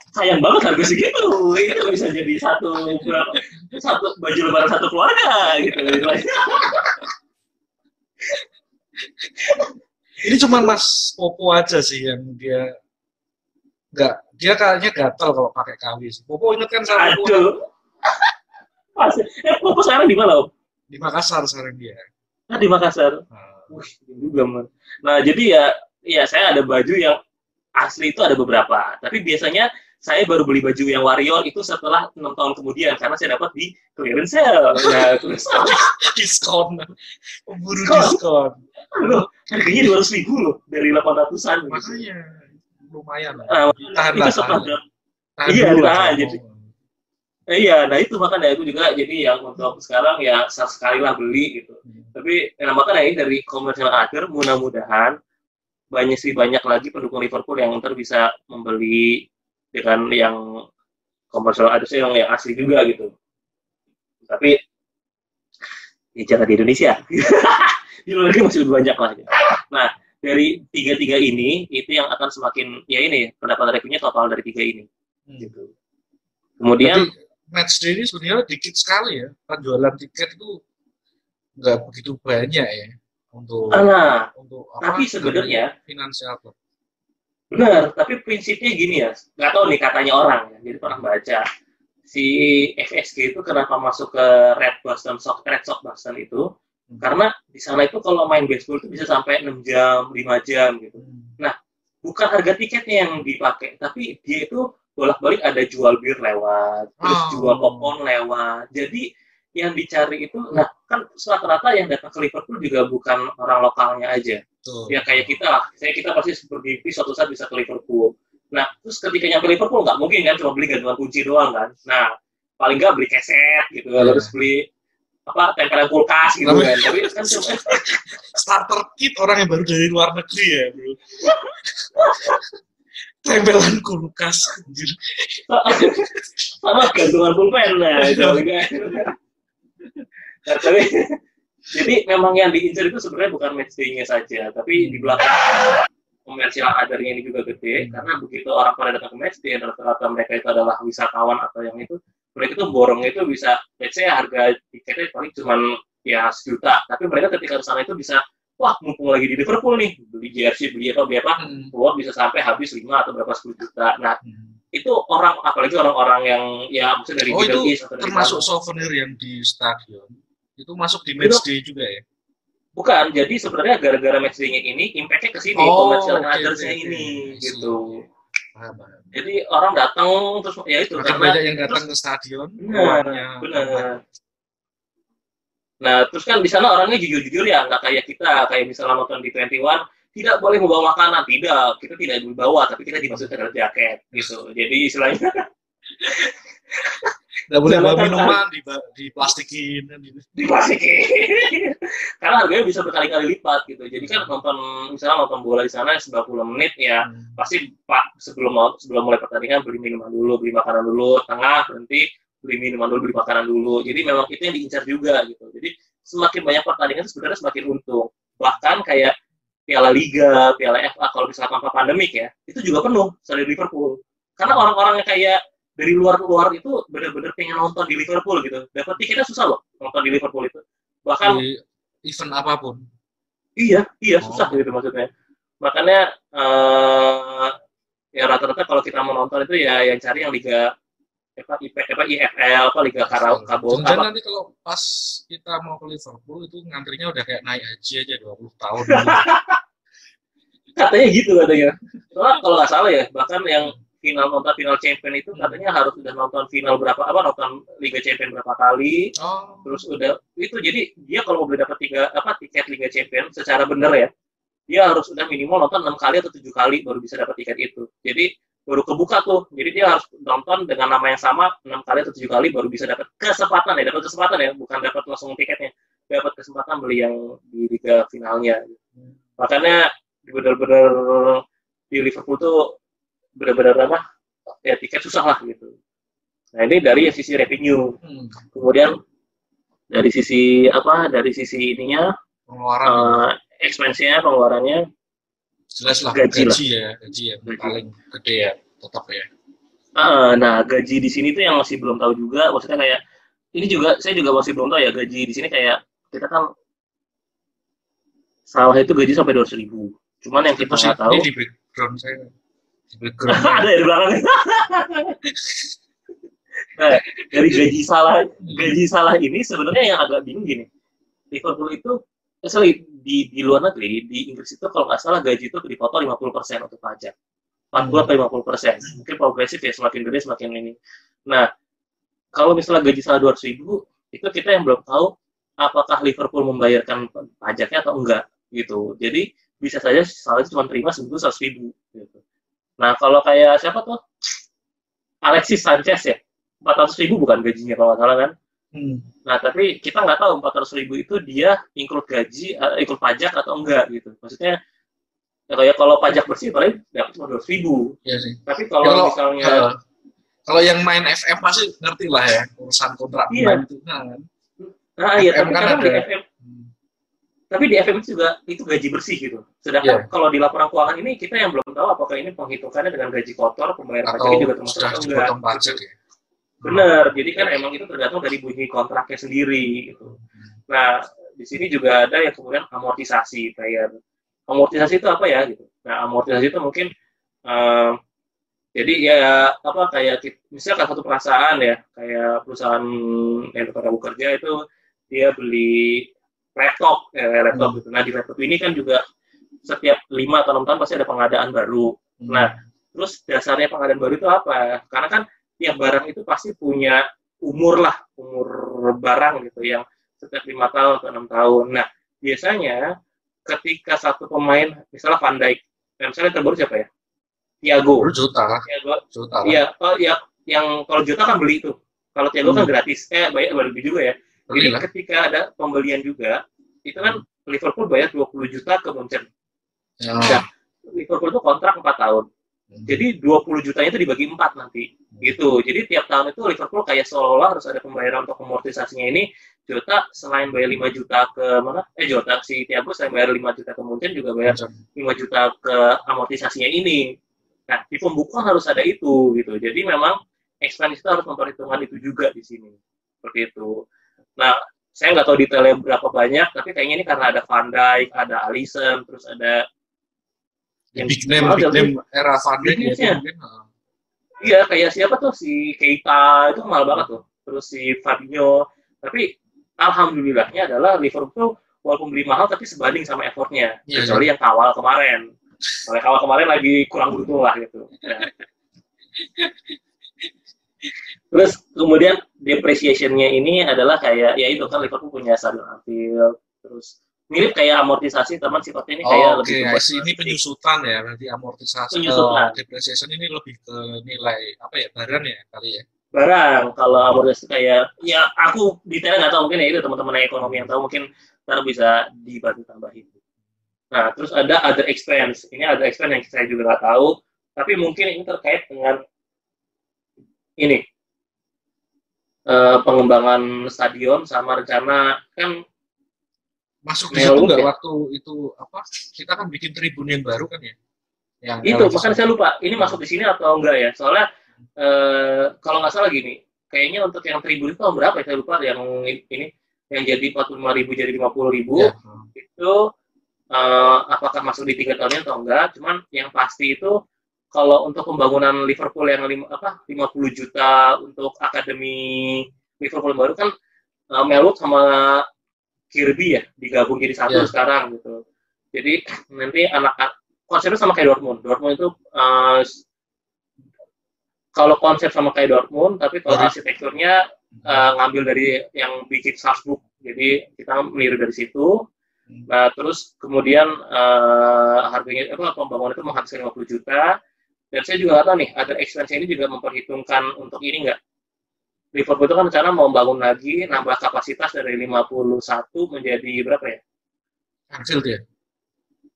S3: sayang banget harga segitu. Itu bisa jadi satu satu baju lebaran satu keluarga gitu.
S2: Ini cuma Mas Popo aja sih yang dia nggak dia kayaknya gatal kalau pakai KW sih. Popo inget kan sama
S3: Aduh. Eh, Popo sekarang di mana, Om?
S2: di Makassar sekarang dia.
S3: Nah, di Makassar.
S2: Nah,
S3: Wih, juga, Man. Nah, jadi ya, ya saya ada baju yang asli itu ada beberapa. Tapi biasanya saya baru beli baju yang warrior itu setelah enam tahun kemudian karena saya dapat di clearance sale. Nah, [laughs] terus
S2: diskon, buru
S3: Diskon. aduh, harganya dua ratus ribu loh dari delapan ratusan.
S2: Makanya lumayan lah.
S3: Ah,
S2: tahan
S3: itu
S2: lah,
S3: setelah
S2: tahan. Tahan
S3: Iya, tahan,
S2: kalau
S3: jadi-. Eh, Iya, nah itu makanya aku juga jadi yang untuk sekarang ya sekali lah beli gitu.
S2: Hmm.
S3: Tapi ya, makanya ini dari komersial akhir mudah-mudahan banyak sih banyak lagi pendukung Liverpool yang ntar bisa membeli dengan yang komersial ada yang yang asli juga gitu. Tapi ya jangan di Indonesia. [laughs] di luar negeri masih lebih banyak lah. gitu. Nah dari tiga-tiga ini itu yang akan semakin ya ini pendapatan revenue total dari tiga ini.
S2: Hmm.
S3: Gitu. Kemudian
S2: Tapi match day ini sebenarnya dikit sekali ya. Penjualan tiket itu nggak begitu banyak ya untuk
S3: nah
S2: untuk
S3: tapi sebenarnya-
S2: finansial club.
S3: Benar, tapi prinsipnya gini ya, nggak tahu nih katanya orang ya, jadi pernah baca si FSG itu kenapa masuk ke Red Boston Sox, Red Sox Boston itu,
S2: Hmm.
S3: karena di sana itu kalau main baseball itu bisa sampai 6 jam, 5 jam gitu.
S2: Hmm.
S3: Bukan harga tiketnya yang dipakai, tapi dia itu bolak-balik ada jual bir lewat, terus
S2: Oh.
S3: jual popcorn lewat. Jadi yang dicari itu, nah kan rata-rata yang datang ke Liverpool juga bukan orang lokalnya aja
S2: Tuh.
S3: ya kayak kita lah saya kita pasti bermimpi suatu saat bisa ke Liverpool nah terus ketika nyampe Liverpool nggak mungkin kan cuma beli gantungan kunci doang kan nah paling nggak beli keset gitu
S2: Iya.
S3: terus beli apa tempelan kulkas gitu kan tapi kan cuma [laughs]
S2: starter kit orang yang baru dari luar negeri ya bro. [laughs] Tempelan kulkas anjir.
S3: sama gantungan pulpen nah [laughs] nah, tapi jadi memang yang diincar itu sebenarnya bukan match day-nya saja tapi di belakang komersial adarnya ini juga gede karena begitu orang pada datang ke match day rata-rata mereka itu adalah wisatawan atau yang itu mereka itu borong itu bisa let's say harga tiketnya paling cuman ya sejuta tapi mereka ketika ke sana itu bisa wah mumpung lagi di Liverpool nih beli jersey beli apa beli apa
S2: Hmm.
S3: keluar bisa sampai habis 5 atau berapa 10 juta nah itu orang apalagi orang-orang yang ya maksudnya dari
S2: Oh itu
S3: East
S2: termasuk souvenir yang di stadion. Itu masuk di match day juga ya.
S3: bukan jadi sebenarnya gara-gara match day-nya ini impact-nya ke sini
S2: Oh, oke,
S3: others-nya
S2: oke,
S3: ini
S2: oke.
S3: gitu
S2: Paham, paham.
S3: jadi orang datang terus ya itu
S2: Makin
S3: karena
S2: banyak yang datang ke stadion,
S3: benar benar nah terus kan di sana orangnya jujur-jujur ya nggak kayak kita kayak misalnya nonton di 21 tidak boleh membawa makanan tidak kita tidak dibawa tapi kita dimasukkan dalam jaket gitu jadi istilahnya [laughs]
S2: Nggak boleh bawa minuman di di plastikin.
S3: diplastikin. [laughs] Karena harganya bisa berkali-kali lipat gitu. Jadi kan nonton misalnya nonton bola di sana 90 menit ya pasti Pak sebelum sebelum mulai pertandingan beli minuman dulu, beli makanan dulu, tengah berhenti beli minuman dulu, beli makanan dulu. Jadi memang itu yang diincar juga gitu. Jadi semakin banyak pertandingan itu sebenarnya semakin untung. Bahkan kayak Piala Liga, Piala FA kalau misalnya tanpa pandemik ya, itu juga penuh dari Liverpool. Karena orang-orang yang kayak dari luar-luar itu benar-benar pengen nonton di Liverpool gitu. Dapat tiketnya susah loh nonton di Liverpool itu. Bahkan
S2: Di event apa pun.
S3: Iya, iya
S2: Oh.
S3: susah gitu maksudnya. Makanya eh ya rata-rata kalau kita mau nonton itu ya yang cari yang liga apa IP, apa IFL apa liga Karau Kabo
S2: Jangan
S3: apa?
S2: nanti kalau pas kita mau ke Liverpool itu ngantrinya udah kayak naik haji aja 20 tahun. [laughs]
S3: katanya gitu katanya. Soalnya kalau nggak salah ya bahkan yang final nonton final champion itu katanya harus udah nonton final berapa apa nonton Liga Champion berapa kali.
S2: Oh,
S3: terus udah itu jadi dia kalau mau beli dapat tiga apa tiket Liga Champion secara bener ya dia harus udah minimal nonton enam kali atau tujuh kali baru bisa dapat tiket itu. Jadi baru kebuka tuh. Jadi dia harus nonton dengan nama yang sama enam kali atau tujuh kali baru bisa dapat kesempatan ya dapat kesempatan ya bukan dapat langsung tiketnya. Dapat kesempatan beli yang di liga finalnya. Makanya benar-benar di Liverpool tuh benar-benar apa ya tiket susah lah gitu. Nah ini dari sisi revenue.
S2: Hmm,
S3: kemudian dari sisi apa dari sisi ininya
S2: pengeluaran.
S3: uh, expense-nya pengeluarannya
S2: jelas lah
S3: gaji
S2: gaji,
S3: lah.
S2: ya, gaji ya
S3: Gaji.
S2: paling gede ya, tetap ya.
S3: ah, nah gaji di sini tuh yang masih belum tahu juga maksudnya kayak ini juga saya juga masih belum tahu ya gaji di sini kayak kita kan sawah itu gaji sampai dua ribu cuman yang kita nggak tahu
S2: ini di background saya. Di background. [laughs]
S3: ada ya di belakang nah, dari gaji salah gaji salah ini sebenarnya yang agak bingung gini Liverpool itu eh, sorry di di luar negeri di Inggris itu kalau nggak salah gaji itu dipotong 50% untuk pajak. 40 atau 50 persen. Mungkin progresif ya semakin gede semakin ini. Nah kalau misalnya gaji salah 200 ribu itu kita yang belum tahu apakah Liverpool membayarkan pajaknya atau enggak gitu. Jadi bisa saja salah cuma terima seminggu 100 ribu gitu. nah kalau kayak siapa tuh? Alexis Sanchez ya 400 ribu bukan gajinya kalau nggak salah kan
S2: Hmm.
S3: Nah, tapi kita nggak tahu 400 ribu itu dia include gaji, eh, include pajak atau enggak gitu. Maksudnya, ya kayak kalau pajak bersih paling dapat cuma 200 ribu.
S2: Iya sih.
S3: Tapi
S2: Ya,
S3: kalau
S2: kalau
S3: misalnya,
S2: eh, kalau yang main FM pasti ngerti lah ya urusan kontrak
S3: Iya.
S2: itu kan.
S3: nah iya, tapi
S2: kan
S3: kadang di
S2: ada.
S3: FM,
S2: Hmm.
S3: tapi di FM itu juga itu gaji bersih gitu. Sedangkan
S2: Iya.
S3: kalau di laporan keuangan ini kita yang belum tahu apakah ini penghitungannya dengan gaji kotor, pembayaran pajaknya juga termasuk atau enggak.
S2: pajak ya.
S3: Benar, jadi kan emang itu tergantung dari bunyi kontraknya sendiri gitu. Nah, di sini juga ada yang kemudian amortisasi bayar. Amortisasi itu apa ya gitu. Nah, amortisasi itu mungkin eh, jadi ya apa kayak misalnya satu perusahaan ya, kayak perusahaan yang tempat kamu kerja itu dia beli laptop, ya, laptop gitu. Nah, di laptop ini kan juga setiap lima atau enam tahun pasti ada pengadaan baru.
S2: Hmm.
S3: Nah, Terus dasarnya pengadaan baru itu apa? Karena kan tiap barang itu pasti punya umur lah, umur barang gitu yang setiap lima tahun atau enam tahun. Nah, biasanya ketika satu pemain, misalnya Van Dijk, nah, misalnya terbaru siapa ya? Thiago.
S2: Baru juta lah,
S3: Thiago,
S2: juta
S3: iya, oh, ya, yang kalau Jota kan beli tuh. Kalau Thiago kan
S2: Hmm.
S3: gratis, eh bayar lebih juga ya. Jadi ketika ada pembelian juga, itu kan Liverpool bayar 20 juta ke Munchen.
S2: Ya.
S3: Nah, Liverpool itu kontrak 4 tahun. Jadi 20 jutanya itu dibagi 4 nanti. Gitu. Jadi tiap tahun itu Liverpool kayak seolah-olah harus ada pembayaran untuk amortisasinya ini. Jota selain bayar 5 juta ke mana? Eh Jota si Thiago selain bayar 5 juta ke Munchen juga bayar 5 juta ke amortisasinya ini. Nah, di pembukuan harus ada itu gitu. Jadi memang expense itu harus memperhitungkan itu juga di sini. Seperti itu. Nah, saya nggak tahu detailnya berapa banyak, tapi kayaknya ini karena ada Van Dijk, ada Alisson, terus ada
S2: big name,
S3: mahal
S2: big name era
S3: Big
S2: gitu
S3: name-nya.
S2: mungkin. ah.
S3: Iya, kayak siapa tuh si Keita itu mahal banget tuh. Terus si Fabinho. Tapi alhamdulillahnya adalah Liverpool walaupun beli mahal tapi sebanding sama effortnya.
S2: Iya,
S3: Kecuali yang kawal kemarin. Kalau kawal kemarin lagi kurang beruntung lah gitu. Nah. [laughs] Terus kemudian depreciation-nya ini adalah kayak ya itu kan Liverpool punya Stadion Anfield. Terus mirip kayak amortisasi teman sifatnya ini kayak
S2: Oh, Oke,
S3: lebih
S2: I
S3: buat
S2: see. ini penyusutan ya, berarti amortisasi.
S3: Penyusutan.
S2: Oh, depreciation ini lebih ke nilai apa ya, barang ya kali ya.
S3: barang. Kalau amortisasi kayak ya aku detailnya nggak tahu mungkin ya itu teman-teman ekonomi yang tahu mungkin ntar bisa dibantu tambahin. Nah, terus ada other expense. Ini other expense yang saya juga nggak tahu, tapi mungkin ini terkait dengan ini eh, pengembangan stadion sama rencana kan
S2: Masuk di
S3: Melo
S2: situ nggak
S3: ya?
S2: waktu itu apa? Kita kan bikin tribun yang baru kan ya? Yang
S3: itu makanya saya lupa ini masuk di sini atau enggak ya soalnya eh, kalau nggak salah gini kayaknya untuk yang tribun itu tahun berapa ya saya lupa yang ini yang jadi 45 ribu jadi 50 ribu
S2: Ya.
S3: itu eh, apakah masuk di tiga tahunnya atau enggak cuman yang pasti itu kalau untuk pembangunan Liverpool yang lim, apa 50 juta untuk akademi Liverpool baru kan Melwood sama Kirby ya digabung jadi satu
S2: Ya.
S3: sekarang gitu jadi nanti anak konsepnya sama kayak Dortmund Dortmund itu eh, kalau konsep sama kayak Dortmund tapi kalau
S2: Jadi-
S3: arsitekturnya eh, ngambil dari yang bikin Salzburg jadi kita meniru dari situ Nah, terus kemudian eh, harganya apa pembangunan itu menghabiskan 50 juta. Dan saya juga nggak tahu nih, ada expense ini juga memperhitungkan untuk ini nggak? Liverpool itu kan rencana mau bangun lagi, nambah kapasitas dari 51 menjadi berapa ya?
S2: Anfield ya.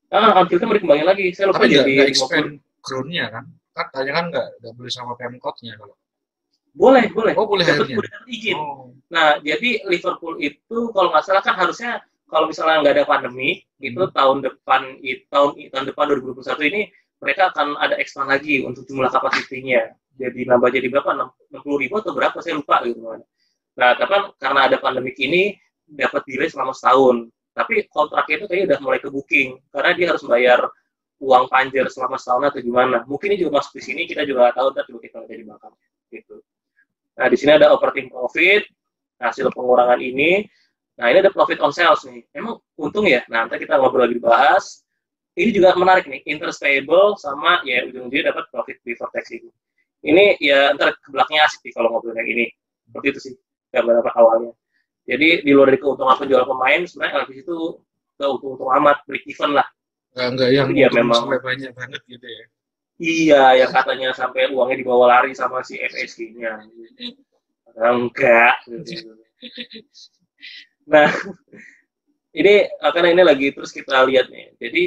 S3: Ah, Anfield itu mau dikembangin lagi. Saya lupa
S2: Tapi
S3: jadi
S2: nggak
S3: 50.
S2: expand groundnya kan? Kan tanya kan nggak nggak boleh sama Pemkotnya kalau.
S3: Boleh, boleh.
S2: Oh boleh
S3: Dapat izin.
S2: Oh.
S3: Nah, jadi Liverpool itu kalau nggak salah kan harusnya kalau misalnya nggak ada pandemi, itu
S2: Hmm.
S3: tahun depan tahun tahun depan 2021 ini mereka akan ada expand lagi untuk jumlah kapasitinya. Jadi nambah jadi berapa? 60 ribu atau berapa? Saya lupa gitu kan. Nah, tapi karena ada pandemik ini dapat delay selama setahun. Tapi kontraknya itu kayaknya udah mulai ke booking karena dia harus bayar uang panjer selama setahun atau gimana. Mungkin ini juga masuk di sini kita juga tahu tapi kita lihat di belakang gitu. Nah, di sini ada operating profit, hasil pengurangan ini. Nah, ini ada profit on sales nih. Emang untung ya? Nah, nanti kita ngobrol lagi bahas. Ini juga menarik nih, interest payable sama ya ujung-ujungnya dapat profit before tax ini. Ini ya ntar ke belakangnya asik nih kalau ngobrol yang ini. Seperti itu sih gambaran awalnya. Jadi di luar dari keuntungan penjualan pemain, sebenarnya LPC itu ke untung-untung amat, break even lah.
S2: Nggak nggak yang untung
S3: memang.
S2: sampai banyak banget gitu ya.
S3: Iya, yang katanya sampai uangnya dibawa lari sama si FSG-nya. Enggak. gitu. Nah, [laughs] ini karena ini lagi terus kita lihat nih. Jadi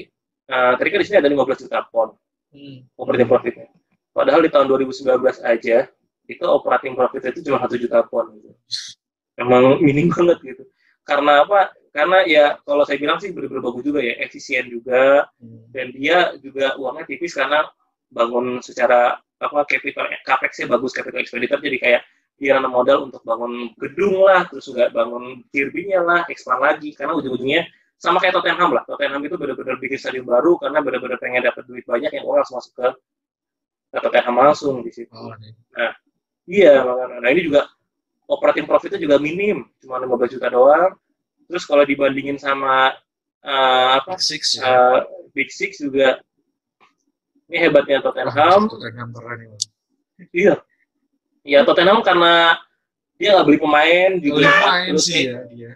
S3: eh, tadi kan di sini ada 15 juta pon
S2: Hmm.
S3: operating profitnya. Padahal di tahun 2019 aja itu operating profitnya itu cuma satu juta pon. Gitu. Emang minim banget gitu. Karena apa? Karena ya kalau saya bilang sih benar-benar bagus juga ya, efisien juga,
S2: Hmm.
S3: dan dia juga uangnya tipis karena bangun secara apa capital capex-nya bagus capital expenditure jadi kayak dia modal untuk bangun gedung lah terus juga bangun kirbinya lah expand lagi karena ujung-ujungnya sama kayak Tottenham lah Tottenham itu benar-benar bikin stadion baru karena benar-benar pengen dapat duit banyak yang langsung masuk ke, ke Tottenham langsung di situ
S2: Oh,
S3: iya makanya nah ini juga operating profitnya juga minim cuma 15 juta doang terus kalau dibandingin sama eh, apa
S2: Big Six ya.
S3: eh, Big Six juga ini hebatnya Tottenham.
S2: Tottenham keren ini.
S3: Iya. Ya Tottenham karena dia nggak beli pemain juga.
S2: Boleh main
S3: Terus
S2: sih ya dia.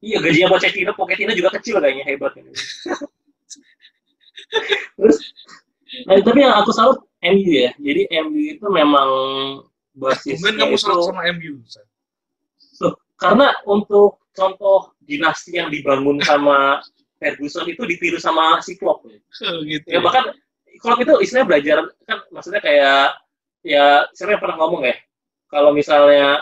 S3: Iya gajinya Pochettino, Pochettino juga kecil kayaknya hebat ini. Terus, nah, tapi yang aku salut MU ya. Jadi MU itu memang basisnya
S2: Mungkin kamu salah sama MU.
S3: Loh, karena untuk contoh dinasti yang dibangun sama Ferguson itu ditiru sama si Klopp.
S2: gitu.
S3: ya bahkan kalau itu istilahnya belajar kan maksudnya kayak ya siapa yang pernah ngomong ya kalau misalnya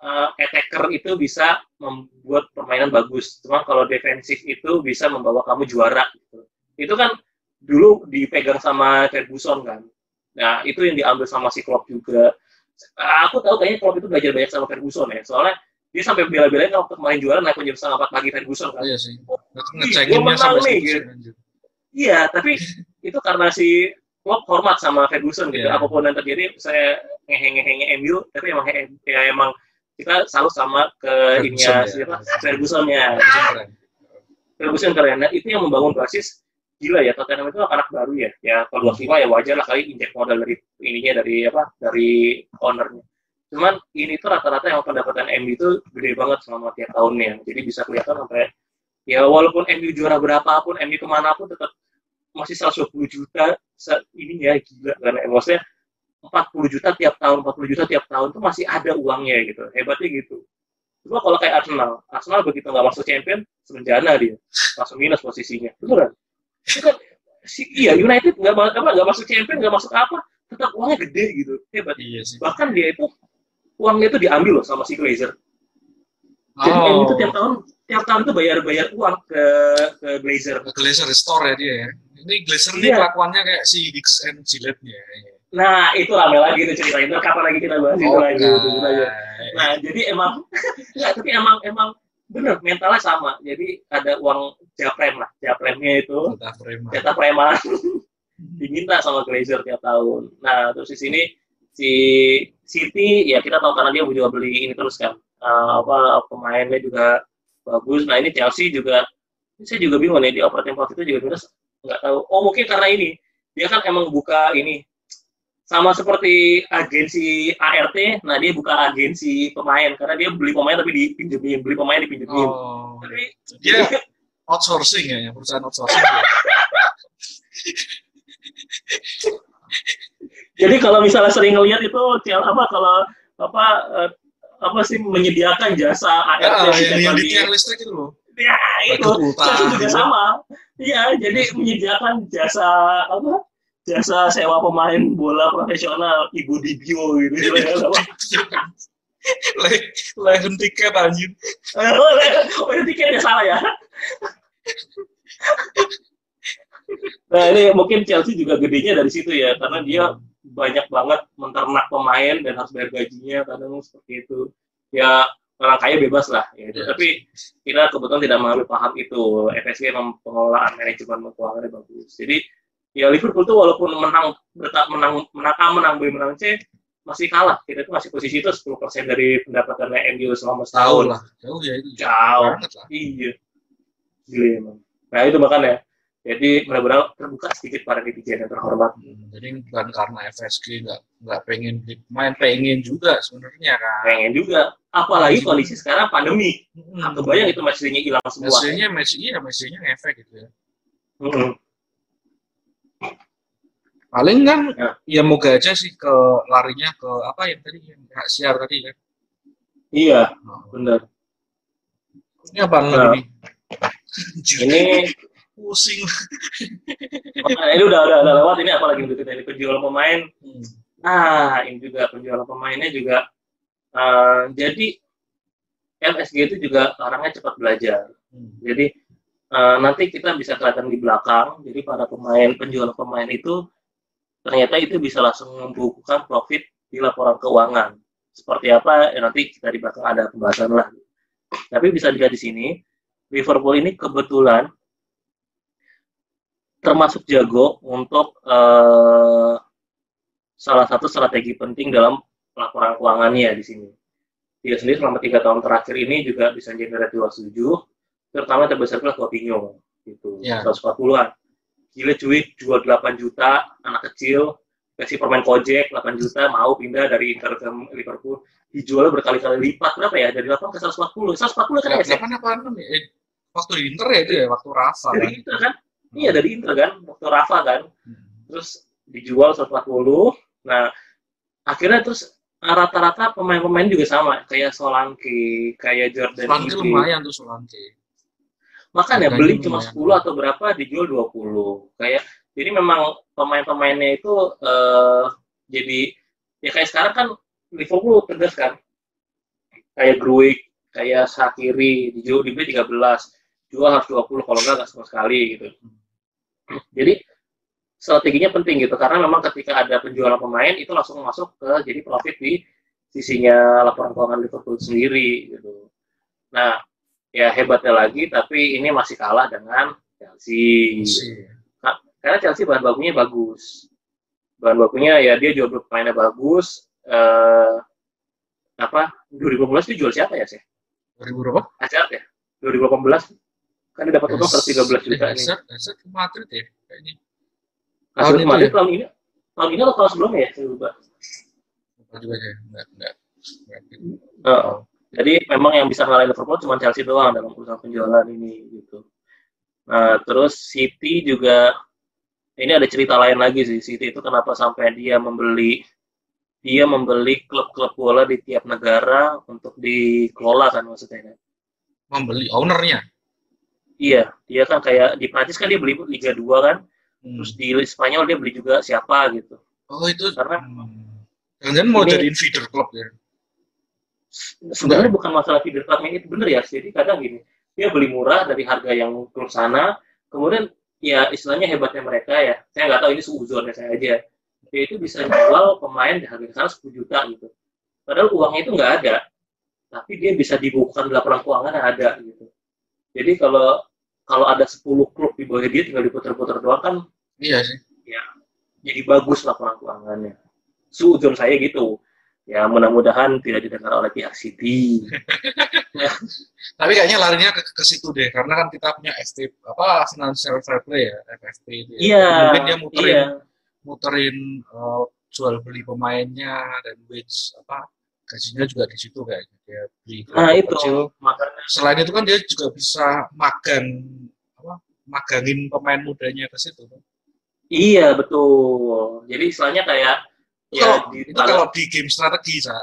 S3: uh, attacker itu bisa membuat permainan bagus cuma kalau defensif itu bisa membawa kamu juara gitu. itu kan dulu dipegang sama Ferguson kan nah itu yang diambil sama si Klopp juga aku tahu kayaknya Klopp itu belajar banyak sama Ferguson ya soalnya dia sampai bela-belain waktu kemarin juara naik jam setengah empat pagi Ferguson
S2: Oh,
S3: kan
S2: iya sih. Ngecekinnya
S3: gua menang
S2: sampai
S3: nih, gitu. Iya, tapi [laughs] itu karena si Klopp hormat sama Ferguson gitu.
S2: Iya.
S3: Apa pun yang terjadi, saya ngehe-ngehe MU, tapi emang ya emang kita selalu sama ke ininya
S2: ya.
S3: Fergusonnya.
S2: Ferguson keren.
S3: Ferguson keren. Nah, itu yang membangun basis gila ya Tottenham itu anak baru ya. Ya kalau 25 ya wajar lah kali injek modal dari ininya dari apa? Dari ownernya. Cuman ini tuh rata-rata yang pendapatan MU itu gede banget selama tiap tahunnya. Jadi bisa kelihatan sampai ya walaupun MU juara berapapun, MU ke mana pun tetap masih 120 juta ini ya gila kan maksudnya 40 juta tiap tahun, 40 juta tiap tahun tuh masih ada uangnya gitu. Hebatnya gitu. Cuma kalau kayak Arsenal, Arsenal begitu nggak masuk champion, semenjana dia. Langsung minus posisinya. Betul kan? Itu kan, si, iya United nggak apa, nggak masuk champion, nggak masuk apa, tetap uangnya gede gitu. Hebat.
S2: Iya sih.
S3: Bahkan dia itu, uangnya itu diambil loh sama si Glazer. Jadi
S2: Oh.
S3: MU itu tiap tahun, tiap tahun tuh bayar-bayar uang ke, ke Glazer.
S2: Glazer store ya dia ya. Ini Glazer ini
S3: Iya.
S2: kelakuannya kayak si Hicks and Gillette-nya. ya.
S3: Nah, itu rame lagi itu ceritain. Ntar kapan lagi kita bahas itu
S2: Oh,
S3: lagi.
S2: nah.
S3: itu lagi. Nah, jadi emang enggak, [laughs] tapi emang emang bener mentalnya sama. Jadi ada uang japrem lah, japremnya itu jatah preman [laughs] diminta sama Glazer tiap tahun. Nah, terus di sini si City ya kita tahu karena dia juga beli ini terus kan. Eh, apa pemainnya juga bagus. Nah, ini Chelsea juga saya juga bingung nih di operating profit itu juga minus nggak tahu. Oh, mungkin karena ini dia kan emang buka ini sama seperti agensi ART, nah dia buka agensi pemain karena dia beli pemain tapi dipinjemin, beli pemain dipinjemin.
S2: Oh.
S3: Tapi
S2: Dia [laughs] outsourcing ya, perusahaan outsourcing. ya.
S3: Jadi kalau misalnya sering ngelihat itu tiap apa kalau apa eh, apa sih menyediakan jasa ART
S2: Ya,
S3: di
S2: yang, yang di
S3: di-
S2: tiang listrik itu loh.
S3: ya itu. Chelsea juga sama. Iya, jadi menyediakan jasa apa? Jasa sewa pemain bola profesional Ibu Dibio gitu.
S2: Le, legend tiket anjir.
S3: oh, [laughs] itu tiketnya salah ya. nah ini mungkin Chelsea juga gedenya dari situ ya, karena dia banyak banget menternak pemain dan harus bayar gajinya kadang seperti itu. Ya orang kaya bebas lah, ya.
S2: Yes.
S3: tapi kita kebetulan tidak mengambil paham itu. FSG memang pengelolaan manajemen keuangannya bagus. Jadi ya Liverpool tuh walaupun menang menang menang A menang B menang C masih kalah. Kita tuh masih posisi itu 10% dari pendapatannya MU selama
S2: Tahu
S3: setahun.
S2: lah. Jauh ya itu.
S3: Jauh.
S2: Lah.
S3: Iya. Gila emang. Nah itu makanya. Jadi benar-benar terbuka sedikit para netizen yang terhormat.
S2: Hmm, Jadi bukan karena FSG nggak nggak pengen pemain, pengen juga sebenarnya kan.
S3: Pengen juga. Apalagi kondisi sekarang pandemi.
S2: Hmm.
S3: Kebayang itu mesinnya hilang semua.
S2: Mesinnya, mesin, iya mesinnya efek gitu ya.
S3: Mm-mm.
S2: Paling kan
S3: Ya.
S2: ya moga aja sih ke larinya ke apa yang tadi yang hak siar tadi kan.
S3: Iya,
S2: Oh.
S3: benar.
S2: Ini apa
S3: Nah.
S2: nih?
S3: Ini
S2: pusing.
S3: nah, ini udah, udah udah lewat. Ini apa lagi berikutnya? Ini penjualan pemain.
S2: Hmm.
S3: Nah, ini juga penjualan pemainnya juga. eh, jadi FSG itu juga orangnya cepat belajar.
S2: Hmm.
S3: Jadi eh, nanti kita bisa kelihatan di belakang. Jadi para pemain penjualan pemain itu ternyata itu bisa langsung membukukan profit di laporan keuangan. Seperti apa? Ya, nanti kita di belakang ada pembahasan lah. Tapi bisa dilihat di sini, Liverpool ini kebetulan termasuk jago untuk eh, salah satu strategi penting dalam laporan keuangannya di sini. Dia sendiri selama tiga tahun terakhir ini juga bisa generate 27, terutama terbesar adalah Coutinho gitu,
S2: Ya.
S3: 140-an. Gila cuy, jual 8 juta, anak kecil, kasih permain Kojek 8 juta, mau pindah dari Inter ke Liverpool, dijual berkali-kali lipat, berapa ya? Dari 8 ke 140, 140 kan ya? Seth?
S2: Delapan apa enam? Eh, waktu di Inter ya itu ya, waktu Rafa
S3: Dari
S2: kan.
S3: Inter kan? Iya dari Inter kan, waktu Rafa kan.
S2: Hmm.
S3: Terus dijual 140. Nah, akhirnya terus rata-rata pemain-pemain juga sama, kayak Solanke, kayak Jordan
S2: Solanke
S3: Ibe.
S2: lumayan tuh Solanke.
S3: Makanya
S2: Harganya
S3: beli cuma
S2: lumayan.
S3: 10 atau berapa dijual 20. Kayak jadi memang pemain-pemainnya itu eh, jadi ya kayak sekarang kan Liverpool tegas kan. Kayak Gruik, kayak Sakiri dijual dibeli 13, jual harus 20 kalau enggak enggak sama sekali gitu. Jadi strateginya penting gitu karena memang ketika ada penjualan pemain itu langsung masuk ke jadi profit di sisinya laporan keuangan Liverpool sendiri gitu. Nah, ya hebatnya lagi tapi ini masih kalah dengan Chelsea.
S2: Masih.
S3: Karena Chelsea bahan bakunya bagus. Bahan bakunya ya dia jual pemainnya bagus. Eh, apa 2015 itu jual siapa ya sih?
S2: 2000 berapa?
S3: Hazard ya? 2018 kan dia dapat untung 113 juta
S2: Eh,
S3: ini.
S2: Hazard, Hazard ke Madrid ya kayaknya.
S3: Hazard
S2: tahun itu
S3: Madrid
S2: ya?
S3: tahun ini tahun ini atau tahun sebelumnya ya? Saya lupa.
S2: Juga ya? Enggak, enggak.
S3: Jadi memang yang bisa ngalahin Liverpool cuma Chelsea doang dalam urusan penjualan ini gitu. Nah, terus City juga ini ada cerita lain lagi sih. City itu kenapa sampai dia membeli dia membeli klub-klub bola di tiap negara untuk dikelola kan maksudnya kan.
S2: Membeli ownernya.
S3: Iya, dia kan kayak di Prancis kan dia beli Liga 2 kan,
S2: Hmm.
S3: terus di Spanyol dia beli juga siapa gitu.
S2: Oh itu
S3: Karena-
S2: hmm. Jangan mau
S3: Ini-
S2: jadiin feeder club ya?
S3: Sebenarnya bukan masalah feeder clubnya itu bener ya, jadi kadang gini, dia beli murah dari harga yang klub sana, kemudian ya istilahnya hebatnya mereka ya, saya nggak tahu ini seuzonnya saya aja, dia itu bisa jual pemain di harga sana 10 juta gitu. Padahal uangnya itu nggak ada, tapi dia bisa dibukukan di laporan keuangan yang ada gitu. Jadi kalau kalau ada 10 klub di bawah dia tinggal diputar-putar doang kan
S2: Iya sih.
S3: jadi bagus laporan keuangannya. Suzon saya gitu. Ya mudah-mudahan tidak didengar oleh pihak City. [laughs]
S2: Tapi kayaknya larinya ke, ke situ deh, karena kan kita punya FT apa financial fair play ya, FFP itu. ya.
S3: Iya.
S2: Mungkin dia muterin
S3: Iya.
S2: muterin eh, jual beli pemainnya dan wage apa gajinya juga di situ kayaknya dia beli
S3: Nah itu
S2: kecil.
S3: makanya
S2: Selain itu kan dia juga bisa magang apa magangin pemain mudanya ke situ. kan.
S3: iya betul. Jadi istilahnya kayak ya
S2: Kalau
S3: di
S2: itu kalau di game strategi Sa,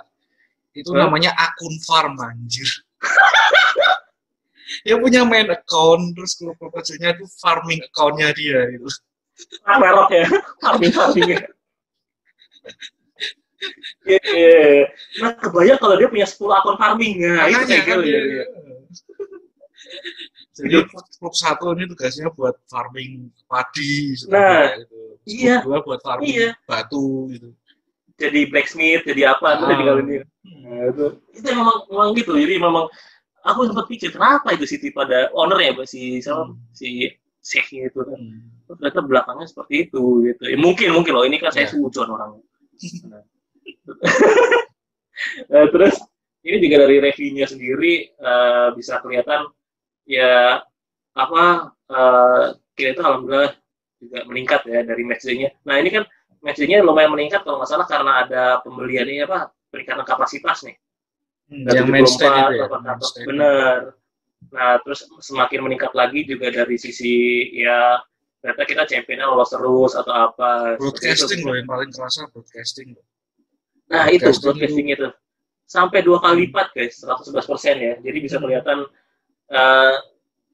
S2: itu
S3: Hah?
S2: namanya akun farm anjir. [laughs] dia punya main account terus klub-klub kecilnya itu farming accountnya dia gitu.
S3: merok ya, [laughs] farming farming ya. Iya, iya. Nah, kebayang kalau dia punya 10 akun farming. Nah, itu kayak
S2: kan
S3: gitu.
S2: dia.
S3: ya.
S2: Jadi klub satu ini tugasnya buat farming padi,
S3: Nah,
S2: itu. Klub
S3: iya.
S2: dua buat farming
S3: Iya.
S2: batu gitu.
S3: Jadi blacksmith, jadi apa, itu
S2: Ah.
S3: udah tinggal ini. Nah, itu, itu memang, memang gitu. Jadi memang aku sempat pikir kenapa itu City pada owner ya, si siapa,
S2: Hmm.
S3: si Sheikh itu kan.
S2: Hmm.
S3: Ternyata belakangnya seperti itu gitu. Ya, mungkin mungkin loh ini kan saya
S2: Ya.
S3: sujon orang. Nah. [laughs] Nah, terus ini juga dari reviewnya sendiri eh, bisa kelihatan ya apa eh, kita itu alhamdulillah juga meningkat ya dari match day-nya. Nah ini kan match day-nya lumayan meningkat kalau nggak salah karena ada pembelian ini apa peningkatan kapasitas nih.
S2: Hmm,
S3: Dari
S2: yang main stand
S3: 74,
S2: itu ya.
S3: 88.
S2: main stand.
S3: Bener. Nah, terus semakin meningkat lagi juga dari sisi ya ternyata kita championnya lolos terus atau apa.
S2: Broadcasting loh yang paling kerasa broadcasting loh.
S3: Nah, itu
S2: broadcasting
S3: itu. Sampai dua kali lipat, guys, 111 persen ya. Jadi bisa kelihatan eh,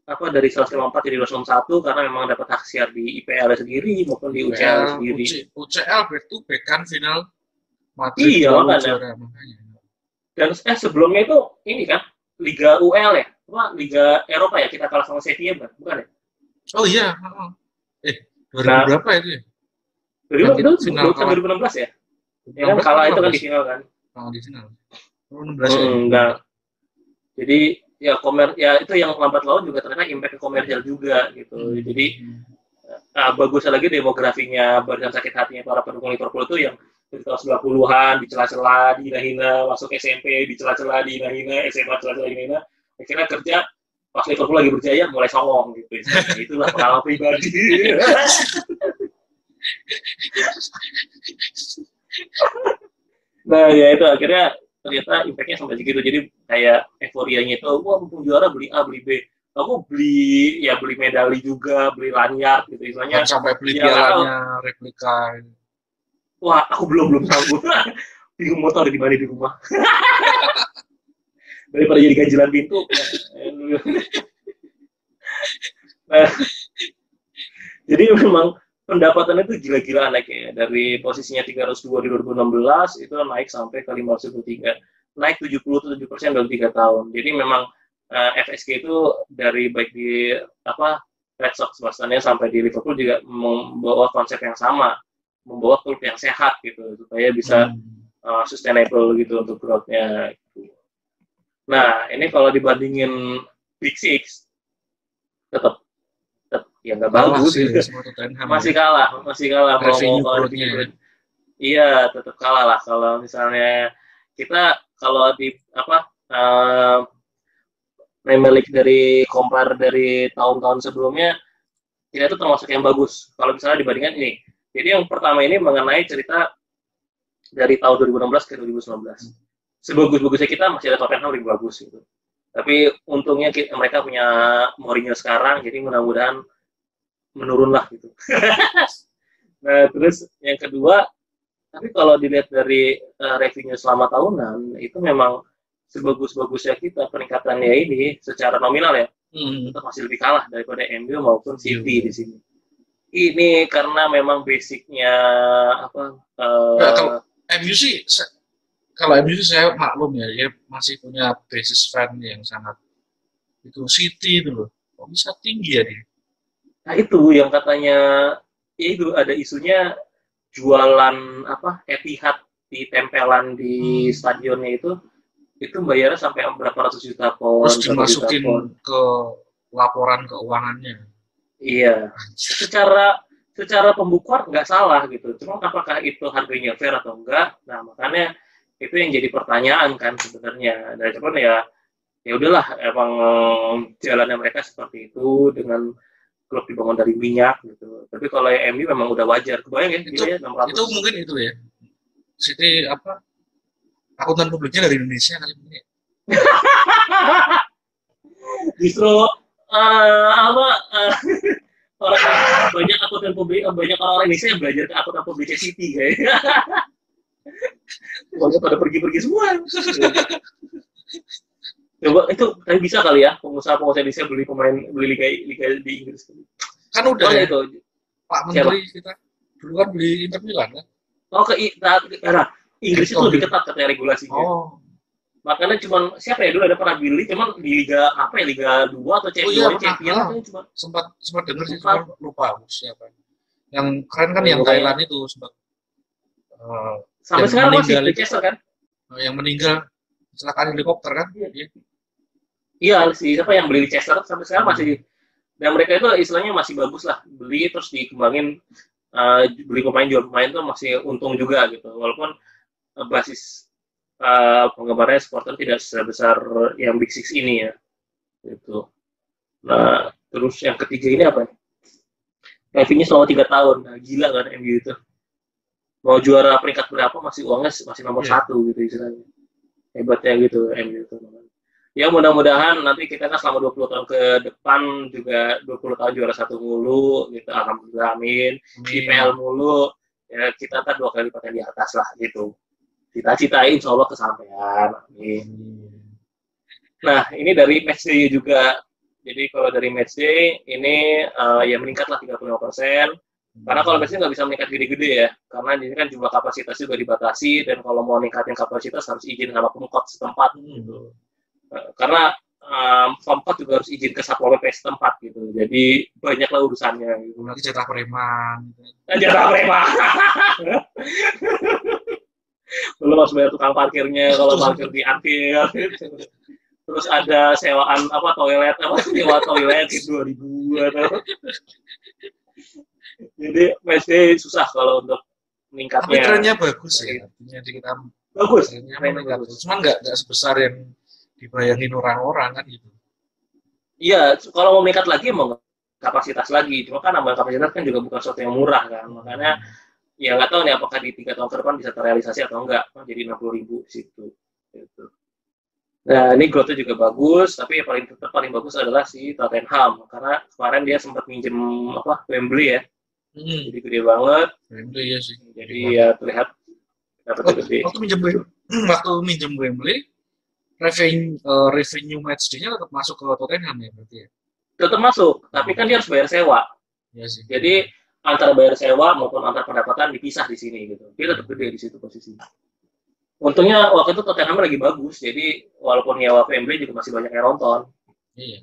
S3: apa dari 154 jadi 261 karena memang dapat hak siar di IPL sendiri maupun di UCL sendiri.
S2: UC- UCL back to back kan final Madrid
S3: Iya, makanya. Dan eh sebelumnya itu ini kan Liga UL ya, apa Liga Eropa ya kita kalah sama Sevilla bukan? Bukan ya?
S2: Oh iya, eh 2000
S3: Nah.
S2: berapa itu ya?
S3: Dari
S2: Yang
S3: itu
S2: final
S3: bukan
S2: kalah.
S3: 2016 ya? Ya kan kalah itu kan di final kan.
S2: Kalah di final. 2016 ya.
S3: Hmm, nah, jadi ya komer ya itu yang lambat laun juga ternyata impact ke komersial juga gitu.
S2: Hmm.
S3: Jadi nah, bagusnya lagi demografinya barisan sakit hatinya para pendukung Liverpool itu yang dari tahun 90-an dicela-cela, dihina-hina, masuk SMP dicela-cela, dihina-hina, SMA dicela-cela, dihina, akhirnya kerja pas Liverpool lagi berjaya mulai songong gitu. Nah, itulah pengalaman [laughs] pribadi. [laughs] nah ya itu akhirnya ternyata impactnya sampai segitu. Jadi kayak euforianya itu wah mumpung juara beli A beli B. Aku beli ya beli medali juga beli lanyard gitu istilahnya.
S2: Dan sampai beli
S3: Ya,
S2: pialanya replika.
S3: wah aku belum belum sanggup [laughs] bingung mau taruh di mana di rumah. [laughs] Daripada jadi ganjilan pintu. [laughs] Nah, jadi memang pendapatannya itu gila-gilaan naiknya ya. dari posisinya 302 di 2016 itu naik sampai ke 523 naik 77 persen dalam tiga tahun jadi memang eh, FSG itu dari baik di apa Red Sox bahasanya sampai di Liverpool juga membawa konsep yang sama membawa klub yang sehat gitu supaya bisa
S2: Hmm.
S3: uh, sustainable gitu untuk growth-nya. gitu. Nah, ini kalau dibandingin Big Six, tetap ya nggak
S2: Kalah
S3: bagus.
S2: sih
S3: gitu. Masih
S2: ya.
S3: kalah, masih kalah. Mau,
S2: Revenue
S3: mau kalau
S2: growth-nya
S3: dibikin- Iya, tetap kalah lah. Kalau misalnya kita kalau di apa uh, Premier League dari compare dari tahun-tahun sebelumnya, kita itu termasuk yang bagus. Kalau misalnya dibandingkan ini, jadi yang pertama ini mengenai cerita dari tahun 2016 ke 2019. Sebagus-bagusnya kita masih ada Tottenham lebih bagus gitu. Tapi untungnya ki- mereka punya Mourinho sekarang, jadi mudah-mudahan menurun lah gitu. [laughs] nah terus yang kedua tapi kalau dilihat dari uh, revenue selama tahunan itu memang sebagus-bagusnya kita peningkatannya ini secara nominal ya
S2: Hmm.
S3: tetap masih lebih kalah daripada MU maupun City
S2: Iya.
S3: di sini. Ini karena memang basicnya apa? uh,
S2: Ya, kalau- MU sih kalau MU sih saya maklum ya dia masih punya basis fan yang sangat itu City itu loh kok bisa tinggi ya dia
S3: nah itu yang katanya ya itu ada isunya jualan apa Etihad di tempelan di
S2: Hmm.
S3: stadionnya itu itu bayarnya sampai berapa ratus juta pon,
S2: terus
S3: berapa juta
S2: dimasukin
S3: pon.
S2: ke laporan keuangannya
S3: Iya. Secara secara pembukuan nggak salah gitu. Cuma apakah itu harganya fair atau enggak? Nah, makanya itu yang jadi pertanyaan kan sebenarnya. Dan cuman ya ya udahlah emang jalannya mereka seperti itu dengan klub dibangun dari minyak gitu. Tapi kalau yang MU memang udah wajar. Kebayang ya,
S2: Itu-
S3: ya 600.
S2: itu mungkin itu ya City apa akuntan publiknya dari Indonesia kali ini [laughs]
S3: Justru eh, apa eh, orang [laughs] banyak akuntan publik banyak orang Indonesia yang belajar ke akuntan publiknya City kayaknya. [laughs] Pokoknya pada pergi-pergi semua. Coba itu tapi bisa kali ya pengusaha-pengusaha Indonesia beli pemain beli liga liga di Inggris.
S2: kan udah
S3: Soalnya
S2: ya
S3: itu
S2: Pak Menteri kita dulu kan beli Inter Milan kan
S3: oh ke nah, nah, Inggris itu
S2: Oh,
S3: lebih
S2: gitu.
S3: ketat katanya regulasinya.
S2: oh
S3: Makanya cuman siapa ya dulu ada pernah beli cuman di liga apa ya liga 2 atau
S2: Oh, iya,
S3: Champions kan cuma
S2: sempat sempat denger sih cuma lupa siapa yang keren kan
S3: Oh,
S2: yang
S3: kayak-
S2: Thailand itu sempat eh,
S3: sampai sekarang masih
S2: itu.
S3: Leicester kan?
S2: yang meninggal kecelakaan helikopter kan
S3: Iya. Iya sih, siapa yang beli Leicester sampai sekarang masih dan mereka itu istilahnya masih bagus lah beli terus dikembangin eh, beli pemain jual pemain itu masih untung juga gitu walaupun eh, basis eh, penggemarnya supporter tidak sebesar yang Big Six ini ya gitu. Nah terus yang ketiga ini apa? Revenue selama tiga tahun, nah, gila kan MU itu. Mau juara peringkat berapa masih uangnya masih nomor
S2: Iya.
S3: satu gitu istilahnya. Hebatnya gitu MU itu ya mudah-mudahan nanti kita kan selama 20 tahun ke depan juga 20 tahun juara satu mulu gitu. Alhamdulillah amin. IPL mulu ya kita kan dua kali lipat yang di atas lah gitu. Cita-citain insya Allah kesampaian amin. Nah ini dari match day juga. Jadi kalau dari match day ini eh, ya meningkat lah 35 persen. Karena kalau match day nggak bisa meningkat gede-gede ya. Karena di sini kan jumlah kapasitas juga dibatasi dan kalau mau ningkatin kapasitas harus izin sama pemkot setempat. Gitu karena um, Pemkot juga harus izin ke Satpol PP setempat gitu. Jadi banyaklah urusannya gitu.
S2: lagi jatah preman gitu.
S3: Aja preman. Belum harus bayar tukang parkirnya kalau parkir di Anfield. Terus ada sewaan apa toilet apa sewa toilet dua ribu atau jadi pasti susah kalau untuk
S2: tapi
S3: meningkatnya.
S2: trennya bagus ya artinya di kita
S3: bagus.
S2: trennya
S3: bagus.
S2: cuman nggak nggak sebesar yang dibayangin orang-orang kan gitu
S3: Iya, kalau mau meningkat lagi emang kapasitas lagi. Cuma kan nambah kapasitas kan juga bukan sesuatu yang murah kan. Makanya ya nggak tahu nih apakah di tiga tahun ke depan bisa terrealisasi atau enggak. Nah, jadi 60 ribu di situ. Gitu. Nah, ini growth-nya juga bagus, tapi yang paling tetap paling bagus adalah si Tottenham. Karena kemarin dia sempat minjem apa Wembley ya,
S2: hmm.
S3: jadi gede banget.
S2: Wembley ya sih
S3: Jadi ya terlihat dapat
S2: Oh,
S3: gede.
S2: waktu minjem Wembley, [clears throat] waktu minjem Wembley, revenue eh, revenue match day-nya tetap masuk ke Tottenham ya berarti ya.
S3: Tetap masuk, tapi kan dia harus bayar sewa.
S2: Iya sih.
S3: Jadi antara bayar sewa maupun antara pendapatan dipisah di sini gitu. Dia tetap gede di situ posisinya. Untungnya waktu itu Tottenham lagi bagus, jadi walaupun nyewa Wembley juga masih banyak yang nonton.
S2: Iya.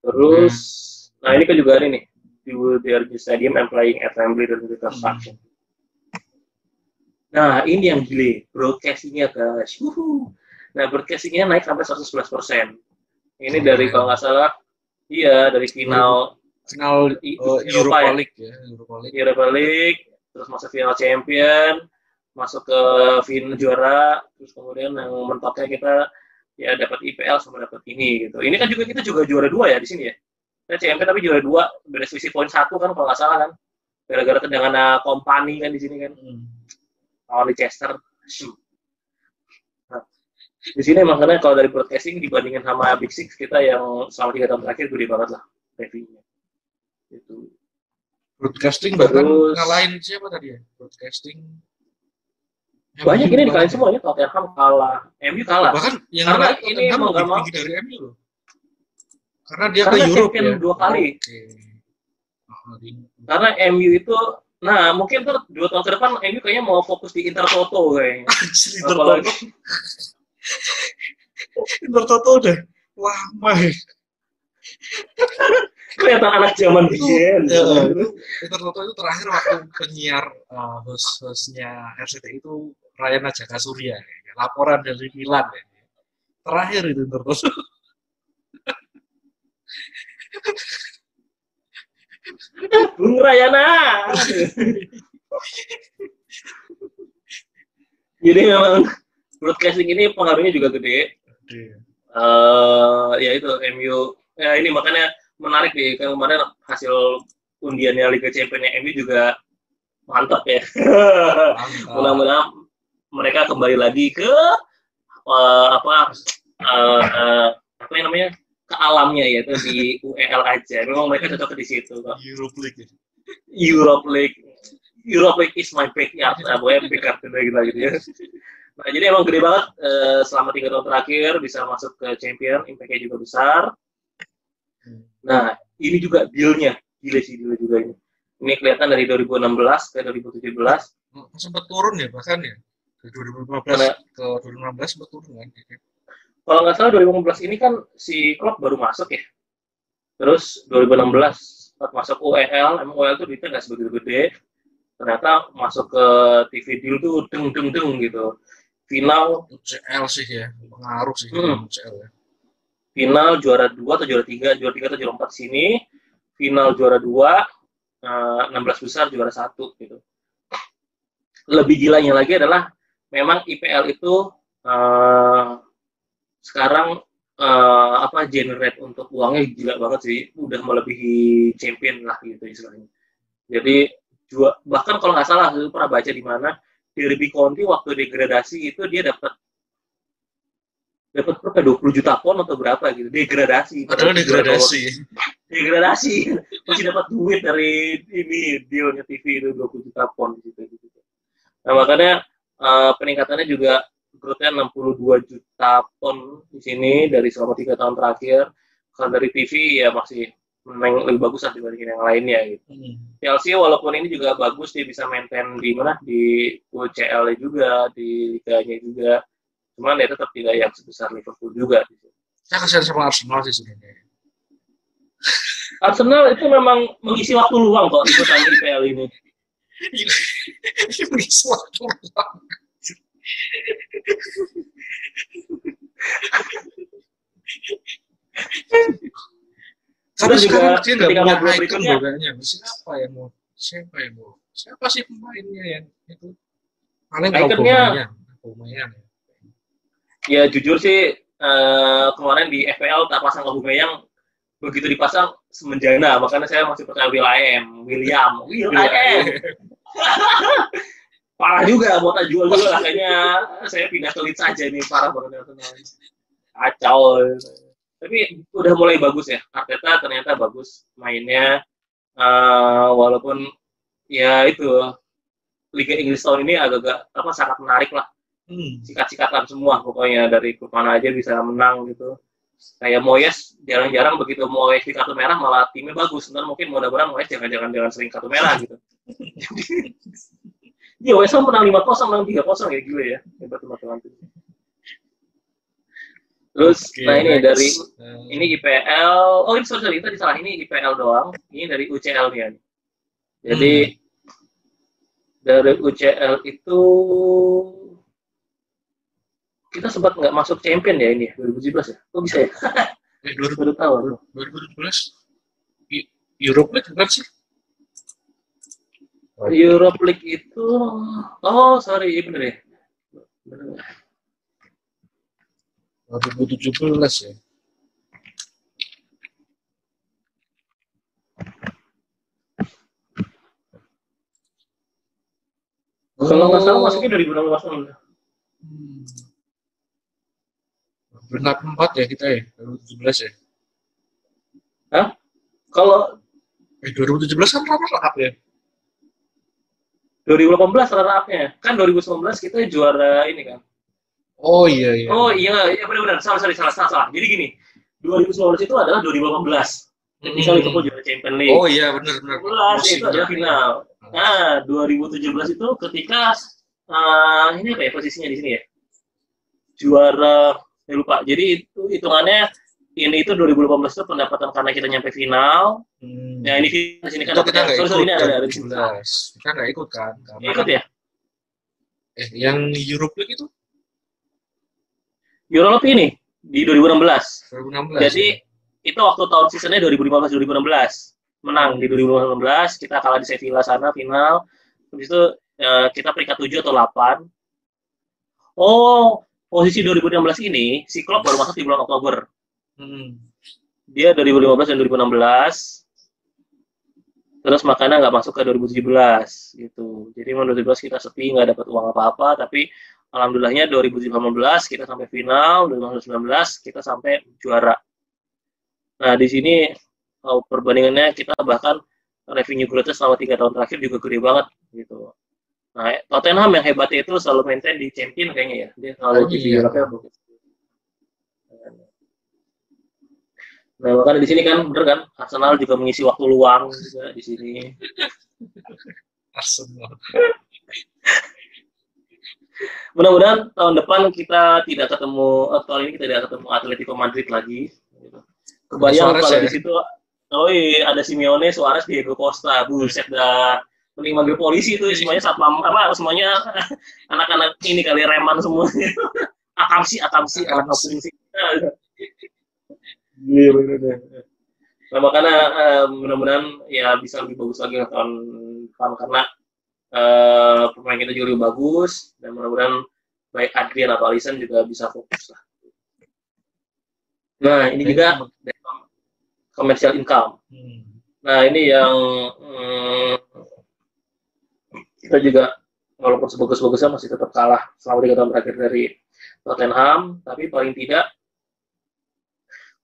S3: Terus, nah ini kan juga ada nih, di DRG Stadium and playing at Wembley dan reconstruction. Nah ini yang gile, broadcastingnya guys. Wuhu. Nah broadcastingnya naik sampai 111 persen. Ini dari kalau nggak salah, iya dari final
S2: Final eh,
S3: Eropa
S2: Europa
S3: ya?
S2: League ya, Europa League.
S3: Europa League, terus masuk final champion, masuk ke final juara, terus kemudian yang mentoknya kita ya dapat IPL sama dapat ini gitu. Ini kan juga kita juga juara dua ya di sini ya. Kita champion tapi juara dua, beda selisih poin satu kan kalau nggak salah kan. Gara-gara tendangan kompani kan di sini kan
S2: Hmm.
S3: Lawan Leicester. Shoot. Nah, di sini makanya kalau dari broadcasting dibandingin sama Big Six kita yang selama tiga tahun terakhir gede banget lah revenue-nya. Itu.
S2: Broadcasting bahkan
S3: Terus-
S2: ngalahin siapa tadi ya? Broadcasting.
S3: Banyak
S2: MU
S3: ini dikalahin
S2: kalah.
S3: semuanya Tottenham kalah, MU kalah.
S2: Bahkan yang
S3: Karena ini mau nggak mau-
S2: dari MU loh. Karena dia
S3: Karena
S2: ke Europe
S3: champion
S2: ya.
S3: dua kali.
S2: Oke. Oh,
S3: Karena MU itu Nah, mungkin tuh dua tahun ke depan MU kayaknya mau fokus di Intertoto kayaknya. [laughs]
S2: Inter Toto. Inter Toto udah lama ya.
S3: kelihatan anak zaman biyen.
S2: ya, itu Inter Toto itu terakhir waktu penyiar uh, host-hostnya RCTI itu Ryan Najaka Surya. ya. Laporan dari Milan ya. Terakhir itu Inter Toto. [laughs]
S3: Bung Rayana. Jadi memang broadcasting ini pengaruhnya juga gede. eh ya itu MU ya ini makanya menarik nih. Kan kemarin hasil undiannya Liga Champions MU juga mantap ya. Mudah-mudahan mereka kembali lagi ke eh, apa eh, eh, apa yang namanya ke alamnya yaitu di UEL aja memang mereka cocok di situ Pak.
S2: Europe League. ya.
S3: Europe League Europe League is my backyard nah, pokoknya backyard gitu gitu, gitu ya nah jadi emang gede banget eh, selama tiga tahun terakhir bisa masuk ke champion impact-nya juga besar nah ini juga deal-nya gila sih deal juga ini ini kelihatan dari 2016 ke 2017
S2: Sempat turun ya bahkan ya. Dari 2015
S3: Karena-
S2: ke 2016 sempat turun kan.
S3: Kalau nggak salah 2015 ini kan si klub baru masuk ya. Terus 2016 saat masuk UEL emang UEL tuh duitnya nggak sebegitu gede. Ternyata masuk ke TV deal tuh deng deng deng gitu. Final
S2: UCL sih ya, pengaruh sih
S3: Hmm.
S2: UCL ya.
S3: final juara dua atau juara tiga juara tiga atau juara empat sini. Final juara dua eh, 16 besar juara satu gitu. Lebih gilanya lagi adalah memang IPL itu eh, sekarang eh, apa generate untuk uangnya gila banget sih. Udah melebihi champion lah gitu istilahnya. Jadi jua, bahkan kalau nggak salah aku pernah baca di mana Derby County waktu degradasi itu dia dapat dapat berapa 20 juta pon atau berapa gitu. Degradasi.
S2: Padahal degradasi. [laughs]
S3: degradasi. Masih dapat duit dari ini dealnya TV itu 20 juta pon gitu gitu. Nah makanya eh, peningkatannya juga growth-nya 62 juta pon di sini dari selama tiga tahun terakhir kalau dari TV ya masih memang lebih bagus lah dibandingin yang lainnya gitu.
S2: Hmm.
S3: Chelsea walaupun ini juga bagus dia bisa maintain di mana di UCL juga di liganya juga cuman dia tetap tidak yang sebesar Liverpool juga gitu.
S2: Saya kasihan sama Arsenal sih sebenarnya.
S3: Arsenal itu memang mengisi waktu luang kok ikutan IPL ini.
S2: Ini [laughs] mengisi waktu luang. Karena
S3: juga
S2: sekarang dia nggak punya icon loh kayaknya. Siapa yang mau? Siapa yang mau? Siapa sih pemainnya yang itu? Paling
S3: Iconnya-
S2: Aubameyang. Aubameyang.
S3: Ya jujur sih eh, kemarin di FPL tak pasang Aubameyang begitu dipasang semenjana makanya saya masih percaya William William Will
S2: Iya,
S3: I am. [laughs] parah juga mau tak jual juga lah kayaknya. Saya pindah ke Leeds aja nih parah banget Arsenal. kacau. Tapi udah mulai bagus ya. Arteta ternyata bagus mainnya. Eh, walaupun ya itu Liga Inggris tahun ini agak-agak apa sangat menarik lah.
S2: Hmm.
S3: sikat-sikatan semua pokoknya. Dari klub mana aja bisa menang gitu. Kayak Moyes jarang-jarang begitu Moyes di kartu merah malah timnya bagus. Ntar mungkin mudah-mudahan Moyes jangan-jangan jangan sering kartu merah gitu [laughs] Iya, West Ham menang 5-0, menang 3-0 ya gila ya. Hebat teman-teman. Terus,
S2: Oke,
S3: nah ini
S2: next.
S3: dari
S2: Eh,
S3: ini IPL. Oh ini sorry, sorry tadi salah ini IPL doang. Ini dari UCL nya. Jadi dari UCL itu kita sempat nggak masuk champion ya ini 2017 ya? Kok bisa ya?
S2: eh, 2000 [laughs]
S3: Baru tahu. aku.
S2: 2017 I- Europe League bukan sih?
S3: Europe League itu, oh sorry, bener ya. Bener.
S2: 2017 ya.
S3: Kalau nggak salah
S2: Oh.
S3: masuknya 2016 kan.
S2: Hmm. Peringkat 4 ya kita ya, 2017 ya.
S3: Kalau
S2: Eh, 2017 kan runner up ya?
S3: 2018 runner up-nya. Kan 2019 kita juara ini kan.
S2: Oh iya iya.
S3: Oh iya, iya benar-benar. Salah, salah, salah, salah, salah. Jadi gini, 2019 itu adalah 2018. Ketika
S2: Hmm.
S3: Liverpool juara Champions League.
S2: Oh iya benar benar.
S3: 2018 itu adalah final. Nah, 2017 itu ketika eh, ini apa ya posisinya di sini ya? Juara, saya lupa. Jadi itu hitungannya ini itu 2018 itu pendapatan karena kita nyampe final.
S2: Hmm.
S3: Ya ini final di sini kan
S2: Itu kita nggak
S3: sorry,
S2: ikut
S3: sorry, ini ada ada
S2: kan,
S3: di sini.
S2: 17. Kita nggak ikut kan? Karena
S3: Ikut ya?
S2: Eh, yang Europe League itu
S3: Europe ini di 2016.
S2: 2016.
S3: Jadi itu waktu tahun seasonnya 2015-2016 menang di 2015 kita kalah di Sevilla sana final habis itu eh, kita peringkat 7 atau 8 oh posisi 2016 ini si Klopp baru masuk di bulan Oktober
S2: Hmm.
S3: dia 2015 dan 2016 terus makanya nggak masuk ke 2017 gitu. Jadi menurut 2017 kita sepi nggak dapat uang apa-apa. Tapi alhamdulillahnya 2018 kita sampai final 2019 kita sampai juara. Nah di sini perbandingannya kita bahkan revenue growth selama tiga tahun terakhir juga gede banget gitu. Nah Tottenham yang hebatnya itu selalu maintain di champion kayaknya ya. Dia selalu
S2: Oh,
S3: di
S2: iya.
S3: Eropa ya, bagus. Nah, makanya di sini kan bener kan Arsenal juga mengisi waktu luang juga di sini.
S2: Arsenal.
S3: Mudah-mudahan tahun depan kita tidak ketemu eh, tahun ini kita tidak ketemu Atletico Madrid lagi. gitu. Kebayang
S2: Suarez
S3: kalau
S2: ya?
S3: di situ oh iya, ada Simeone, Suarez, Diego Costa, buset dah mending manggil polisi itu semuanya satpam apa semuanya [laughs] anak-anak ini kali reman semuanya [laughs] akamsi akamsi anak
S2: Akamsi.
S3: Iya bener deh. Nah makanya eh, mudah-mudahan ya bisa lebih bagus lagi tahun depan karena eh, pemain kita juga lebih bagus dan mudah-mudahan baik Adrian atau Alisson juga bisa fokus lah. Nah ini juga commercial income.
S2: Hmm.
S3: Nah ini yang hmm, kita juga walaupun sebagus-bagusnya masih tetap kalah selama tiga tahun terakhir dari Tottenham, tapi paling tidak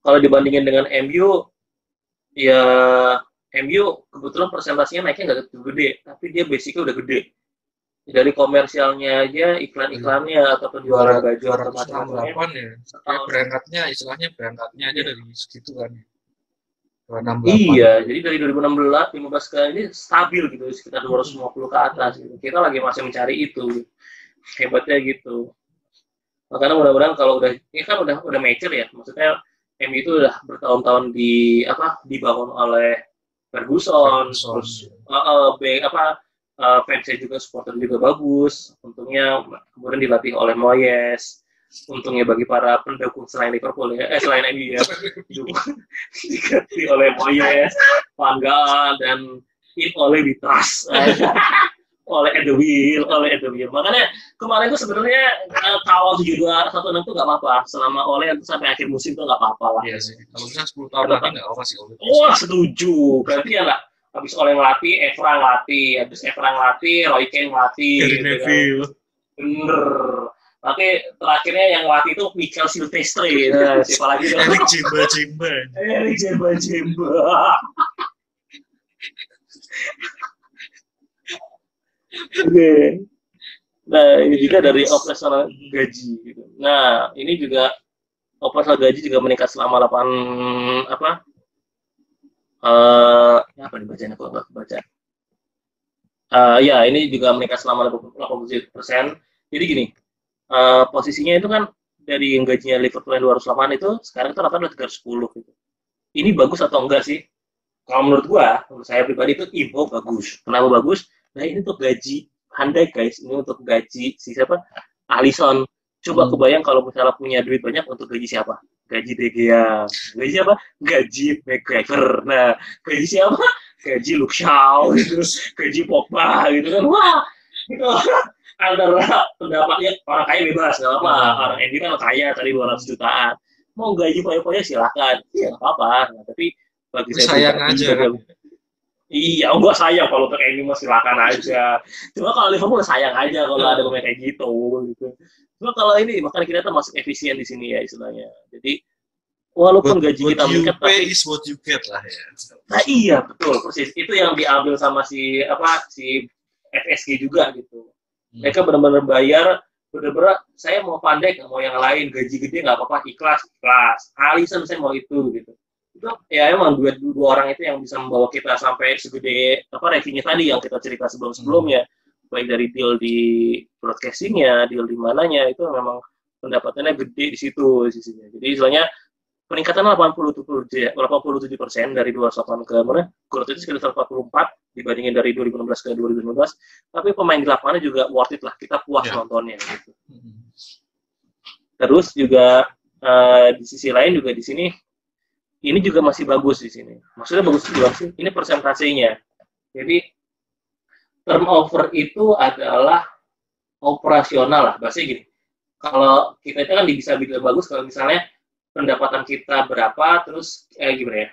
S3: kalau dibandingin dengan MU, ya MU kebetulan presentasinya naiknya nggak gede, tapi dia basicnya udah gede. Dari komersialnya aja, iklan-iklannya atau penjualan baju atau macam-macamnya.
S2: 268 ya. Kayak berangkatnya istilahnya berangkatnya aja dari segitu kan. 268.
S3: Iya, jadi dari 2016, 15 ke ini stabil gitu, sekitar 250 ke atas. Gitu. Kita lagi masih mencari itu, hebatnya gitu. Makanya mudah-mudahan kalau udah, ini kan udah udah mature ya, maksudnya MU itu udah bertahun-tahun di apa dibangun oleh Ferguson,
S2: Ferguson.
S3: terus uh, uh, be- apa uh, fansnya juga supporter juga bagus. Untungnya kemudian dilatih oleh Moyes. Untungnya bagi para pendukung selain Liverpool ya, eh selain MU ya, diganti oleh Moyes, Van Gaal dan in oleh Vitras, [laughs] oleh Edwin, oleh Edwin. Makanya kemarin itu sebenarnya eh, kawal tujuh dua satu enam itu nggak apa-apa, selama oleh sampai akhir musim itu nggak apa-apa lah.
S2: Iya sih. Kalau misalnya 10 tahun lagi nggak apa sih Oleh.
S3: Wah setuju, berarti ya nggak habis oleh ngelatih, Evra ngelatih, habis Evra ngelatih, Roy Keane ngelatih,
S2: Gary
S3: gitu kan.
S2: Neville.
S3: bener. Tapi terakhirnya yang ngelatih itu Michael Silvestre, nah, siapa lagi dong?
S2: Eric Jimba Jimba.
S3: Eh, jemba jemba. Oke. Nah, ini juga dari operasional gaji. Gitu. Nah, ini juga operasional gaji juga meningkat selama 8 apa? Eh, apa dibacanya kok nggak kebaca? Eh, ya, ini juga meningkat selama 87 persen. Jadi gini, eh, posisinya itu kan dari yang gajinya Liverpool yang 208 itu sekarang itu rata-rata 310 gitu. Ini bagus atau enggak sih? Kalau menurut gua, menurut saya pribadi itu info bagus. Kenapa bagus? Nah ini untuk gaji Anda guys, ini untuk gaji si siapa? Alisson. Coba
S2: Hmm.
S3: kebayang kalau misalnya punya duit banyak untuk gaji siapa? Gaji De Gea. Gaji siapa? Gaji McGregor. Nah, gaji siapa? Gaji Luke Shaw, [laughs] gitu. gaji Pogba, gitu kan. Wah, itu [laughs] antara pendapatnya orang kaya bebas, nggak apa. Orang Andy kan kaya tadi 200 jutaan. Mau gaji poya-poya silakan. Iya, nggak apa-apa. Nah, tapi bagi saya
S2: sayang aja, kan?
S3: Iya, enggak sayang kalau untuk MU mah silakan aja. Cuma kalau Liverpool sayang aja kalau ada pemain kayak gitu gitu. Cuma kalau ini makanya kita tuh masuk efisien di sini ya istilahnya. Jadi walaupun
S2: What,
S3: gaji
S2: what
S3: kita meningkat tapi
S2: is what you get lah ya.
S3: nah iya betul persis itu yang diambil sama si apa si FSG juga gitu
S2: Hmm.
S3: mereka benar-benar bayar benar-benar saya mau pandai mau yang lain gaji gede nggak apa-apa ikhlas ikhlas alisan saya mau itu gitu itu ya emang dua, dua orang itu yang bisa membawa kita sampai segede apa revenue tadi yang kita cerita sebelum sebelumnya baik dari deal di broadcastingnya deal di mananya itu memang pendapatannya gede di situ sisinya. Jadi istilahnya peningkatan 87 87 persen dari 28 ke mana? Growth itu sekitar 44 dibandingin dari 2016 ke 2019 tapi pemain di lapangannya juga worth it lah kita puas
S2: Ya.
S3: nontonnya gitu.
S2: Hmm.
S3: terus juga eh, di sisi lain juga di sini ini juga masih bagus di sini maksudnya bagus juga sih ini persentasenya jadi turnover itu adalah operasional lah bahasanya gini kalau kita itu kan bisa bilang bagus kalau misalnya pendapatan kita berapa terus eh gimana ya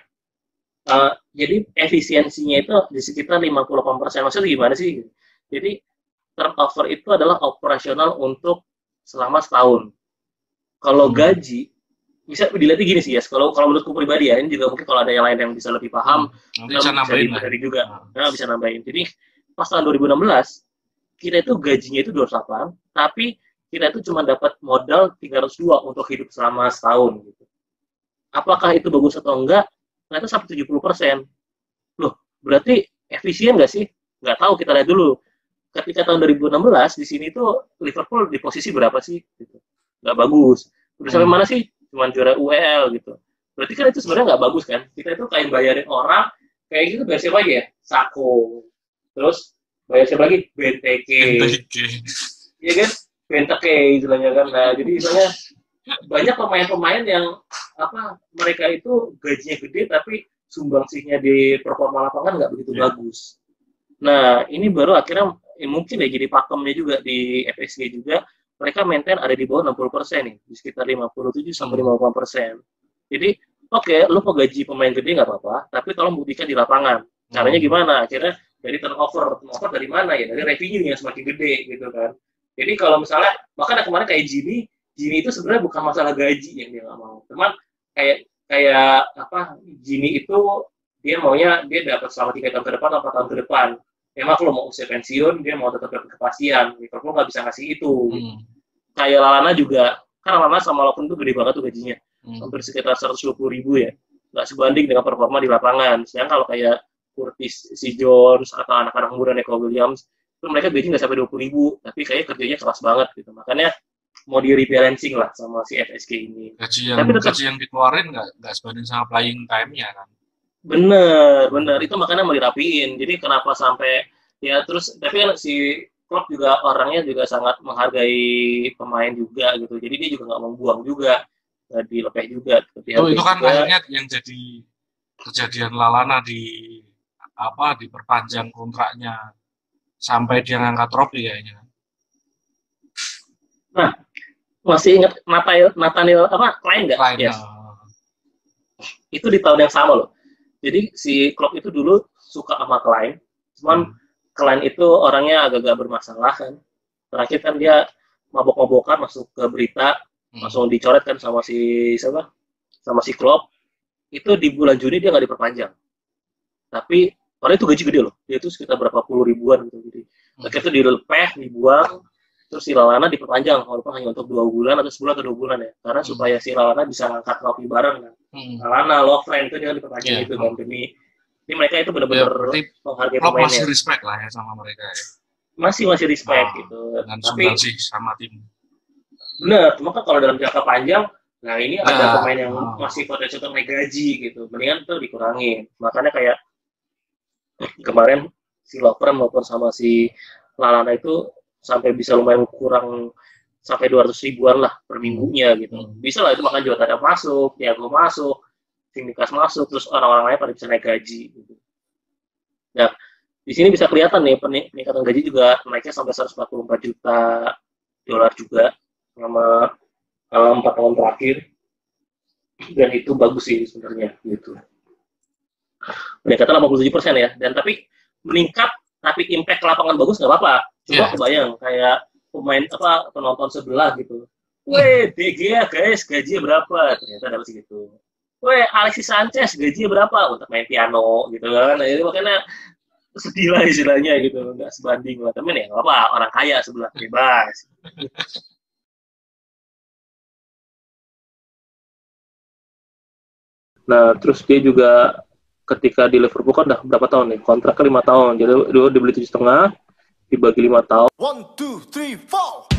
S3: Eh, jadi efisiensinya itu di sekitar 58%. Maksudnya gimana sih? Jadi turnover itu adalah operasional untuk selama setahun. Kalau
S2: Hmm.
S3: gaji bisa dilihat gini sih ya. Kalau kalau menurutku pribadi ya, ini juga mungkin kalau ada yang lain yang bisa lebih paham, kita
S2: bisa nambahin lah.
S3: dipelajari juga.
S2: Nah.
S3: Nah, bisa nambahin. Jadi pas tahun 2016 kita itu gajinya itu 28, tapi kita itu cuma dapat modal 302 untuk hidup selama setahun gitu. Apakah itu bagus atau enggak? Ternyata sampai 70 persen. Loh, berarti efisien nggak sih? Nggak tahu, kita lihat dulu. Ketika tahun 2016, di sini tuh Liverpool di posisi berapa sih? Gitu. Nggak bagus. Udah sampai
S2: Hmm.
S3: mana sih? Cuma juara UEL gitu. Berarti kan itu sebenarnya nggak bagus kan? Kita itu kayak bayarin orang, kayak gitu bayar siapa lagi ya? Sako. Terus bayar siapa lagi? BTK. Iya kan? BTK istilahnya kan. Nah, jadi istilahnya banyak pemain-pemain yang apa mereka itu gajinya gede tapi sumbangsihnya di performa lapangan nggak begitu
S2: Iya.
S3: bagus. Nah, ini baru akhirnya eh, mungkin ya jadi pakemnya juga di FSG juga mereka maintain ada di bawah 60% nih, di sekitar 57 sampai 58%. Jadi, oke, lu mau gaji pemain gede nggak apa-apa, tapi tolong buktikan di lapangan. Caranya
S2: Hmm.
S3: gimana? Akhirnya dari turnover, turnover dari mana ya? Dari revenue yang semakin gede gitu kan. Jadi kalau misalnya, bahkan kemarin kayak Jimmy, Jimmy itu sebenarnya bukan masalah gaji yang dia nggak mau. Cuman kayak kayak apa Jimmy itu dia maunya dia dapat selama tiga tahun ke depan atau empat tahun ke depan. Memang kalau mau usia pensiun dia mau tetap dapat kepastian. Liverpool nggak bisa ngasih itu.
S2: Hmm.
S3: Kayak Lalana juga kan Lalana sama Lopin itu gede banget tuh gajinya
S2: Hmm.
S3: hampir sekitar 120 ribu ya nggak sebanding dengan performa di lapangan sedangkan kalau kayak Curtis si Jones atau anak-anak muda Neko Williams itu mereka gaji nggak sampai 20 ribu tapi kayak kerjanya keras banget gitu makanya mau di rebalancing lah sama si FSG ini
S2: Gaji yang
S3: Tapi tetap-
S2: gaji yang dikeluarin nggak nggak sebanding sama playing time-nya kan.
S3: Bener bener itu makanya mau dirapiin jadi kenapa sampai ya terus tapi kan si Klopp juga orangnya juga sangat menghargai pemain juga gitu jadi dia juga nggak membuang juga nggak dilepeh juga tapi
S2: Itu, itu kan
S3: juga-
S2: akhirnya yang jadi kejadian Lalana di apa diperpanjang kontraknya sampai dia ngangkat trofi kayaknya.
S3: masih ingat Nathaniel, Nathaniel apa lain nggak? Yes.
S2: eh,
S3: Itu di tahun yang sama loh. Jadi si Klopp itu dulu suka sama Klein, cuman
S2: hmm.
S3: Klein itu orangnya agak-agak bermasalah kan. Terakhir kan dia mabok-mabokan masuk ke berita,
S2: Hmm.
S3: langsung dicoret kan sama si siapa? Sama si Klopp. Itu di bulan Juni dia nggak diperpanjang. Tapi orang itu gaji gede loh. Dia itu sekitar berapa puluh ribuan gitu. Jadi
S2: Hmm.
S3: akhirnya itu dilepeh, dibuang, terus si Lalana diperpanjang walaupun hanya untuk dua bulan atau sebulan atau dua bulan ya. Karena
S2: Hmm.
S3: supaya si Lalana bisa ngangkat trofi bareng kan.
S2: Hmm.
S3: Lalana, Lovren itu dia diperpanjang
S2: Iya.
S3: itu kan demi ini mereka itu
S2: Ya,
S3: benar-benar
S2: berarti
S3: menghargai
S2: Klopp masih
S3: pemainnya.
S2: respect lah ya sama mereka ya.
S3: Masih masih respect
S2: Ah,
S3: gitu.
S2: dengan
S3: Tapi
S2: sumbangsih sama tim.
S3: benar, cuma kan kalau dalam jangka panjang, nah ini ada
S2: Nah,
S3: pemain yang
S2: ah.
S3: masih potensial untuk naik gaji gitu. Mendingan itu dikurangin. Makanya kayak kemarin si Lovren maupun sama si Lalana itu sampai bisa lumayan kurang sampai 200 ribuan lah per minggunya gitu.
S2: Hmm.
S3: Bisa lah itu makan Jota masuk, Thiago masuk, Simikas masuk, terus orang-orang lain pada bisa naik gaji. Gitu. Nah, di sini bisa kelihatan nih pening- peningkatan gaji juga naiknya sampai 144 juta dolar juga selama selama empat tahun terakhir. Dan itu bagus sih sebenarnya gitu. Peningkatan 87 persen ya. Dan tapi meningkat tapi impact ke lapangan bagus nggak apa-apa. Cuma
S2: Iya.
S3: kebayang kayak pemain apa penonton sebelah gitu. Weh, DG ya guys, gajinya berapa? Ternyata dapat segitu. Weh, Alexis Sanchez gajinya berapa untuk main piano gitu kan. Nah, itu makanya sedih lah istilahnya gitu, nggak sebanding lah. Tapi ya nggak apa, orang kaya sebelah bebas. Nah, terus dia juga ketika di Liverpool kan udah berapa tahun nih? Kontraknya lima tahun. Jadi dia dibeli tujuh setengah, dibagi lima tahun.
S1: One, two, three, four.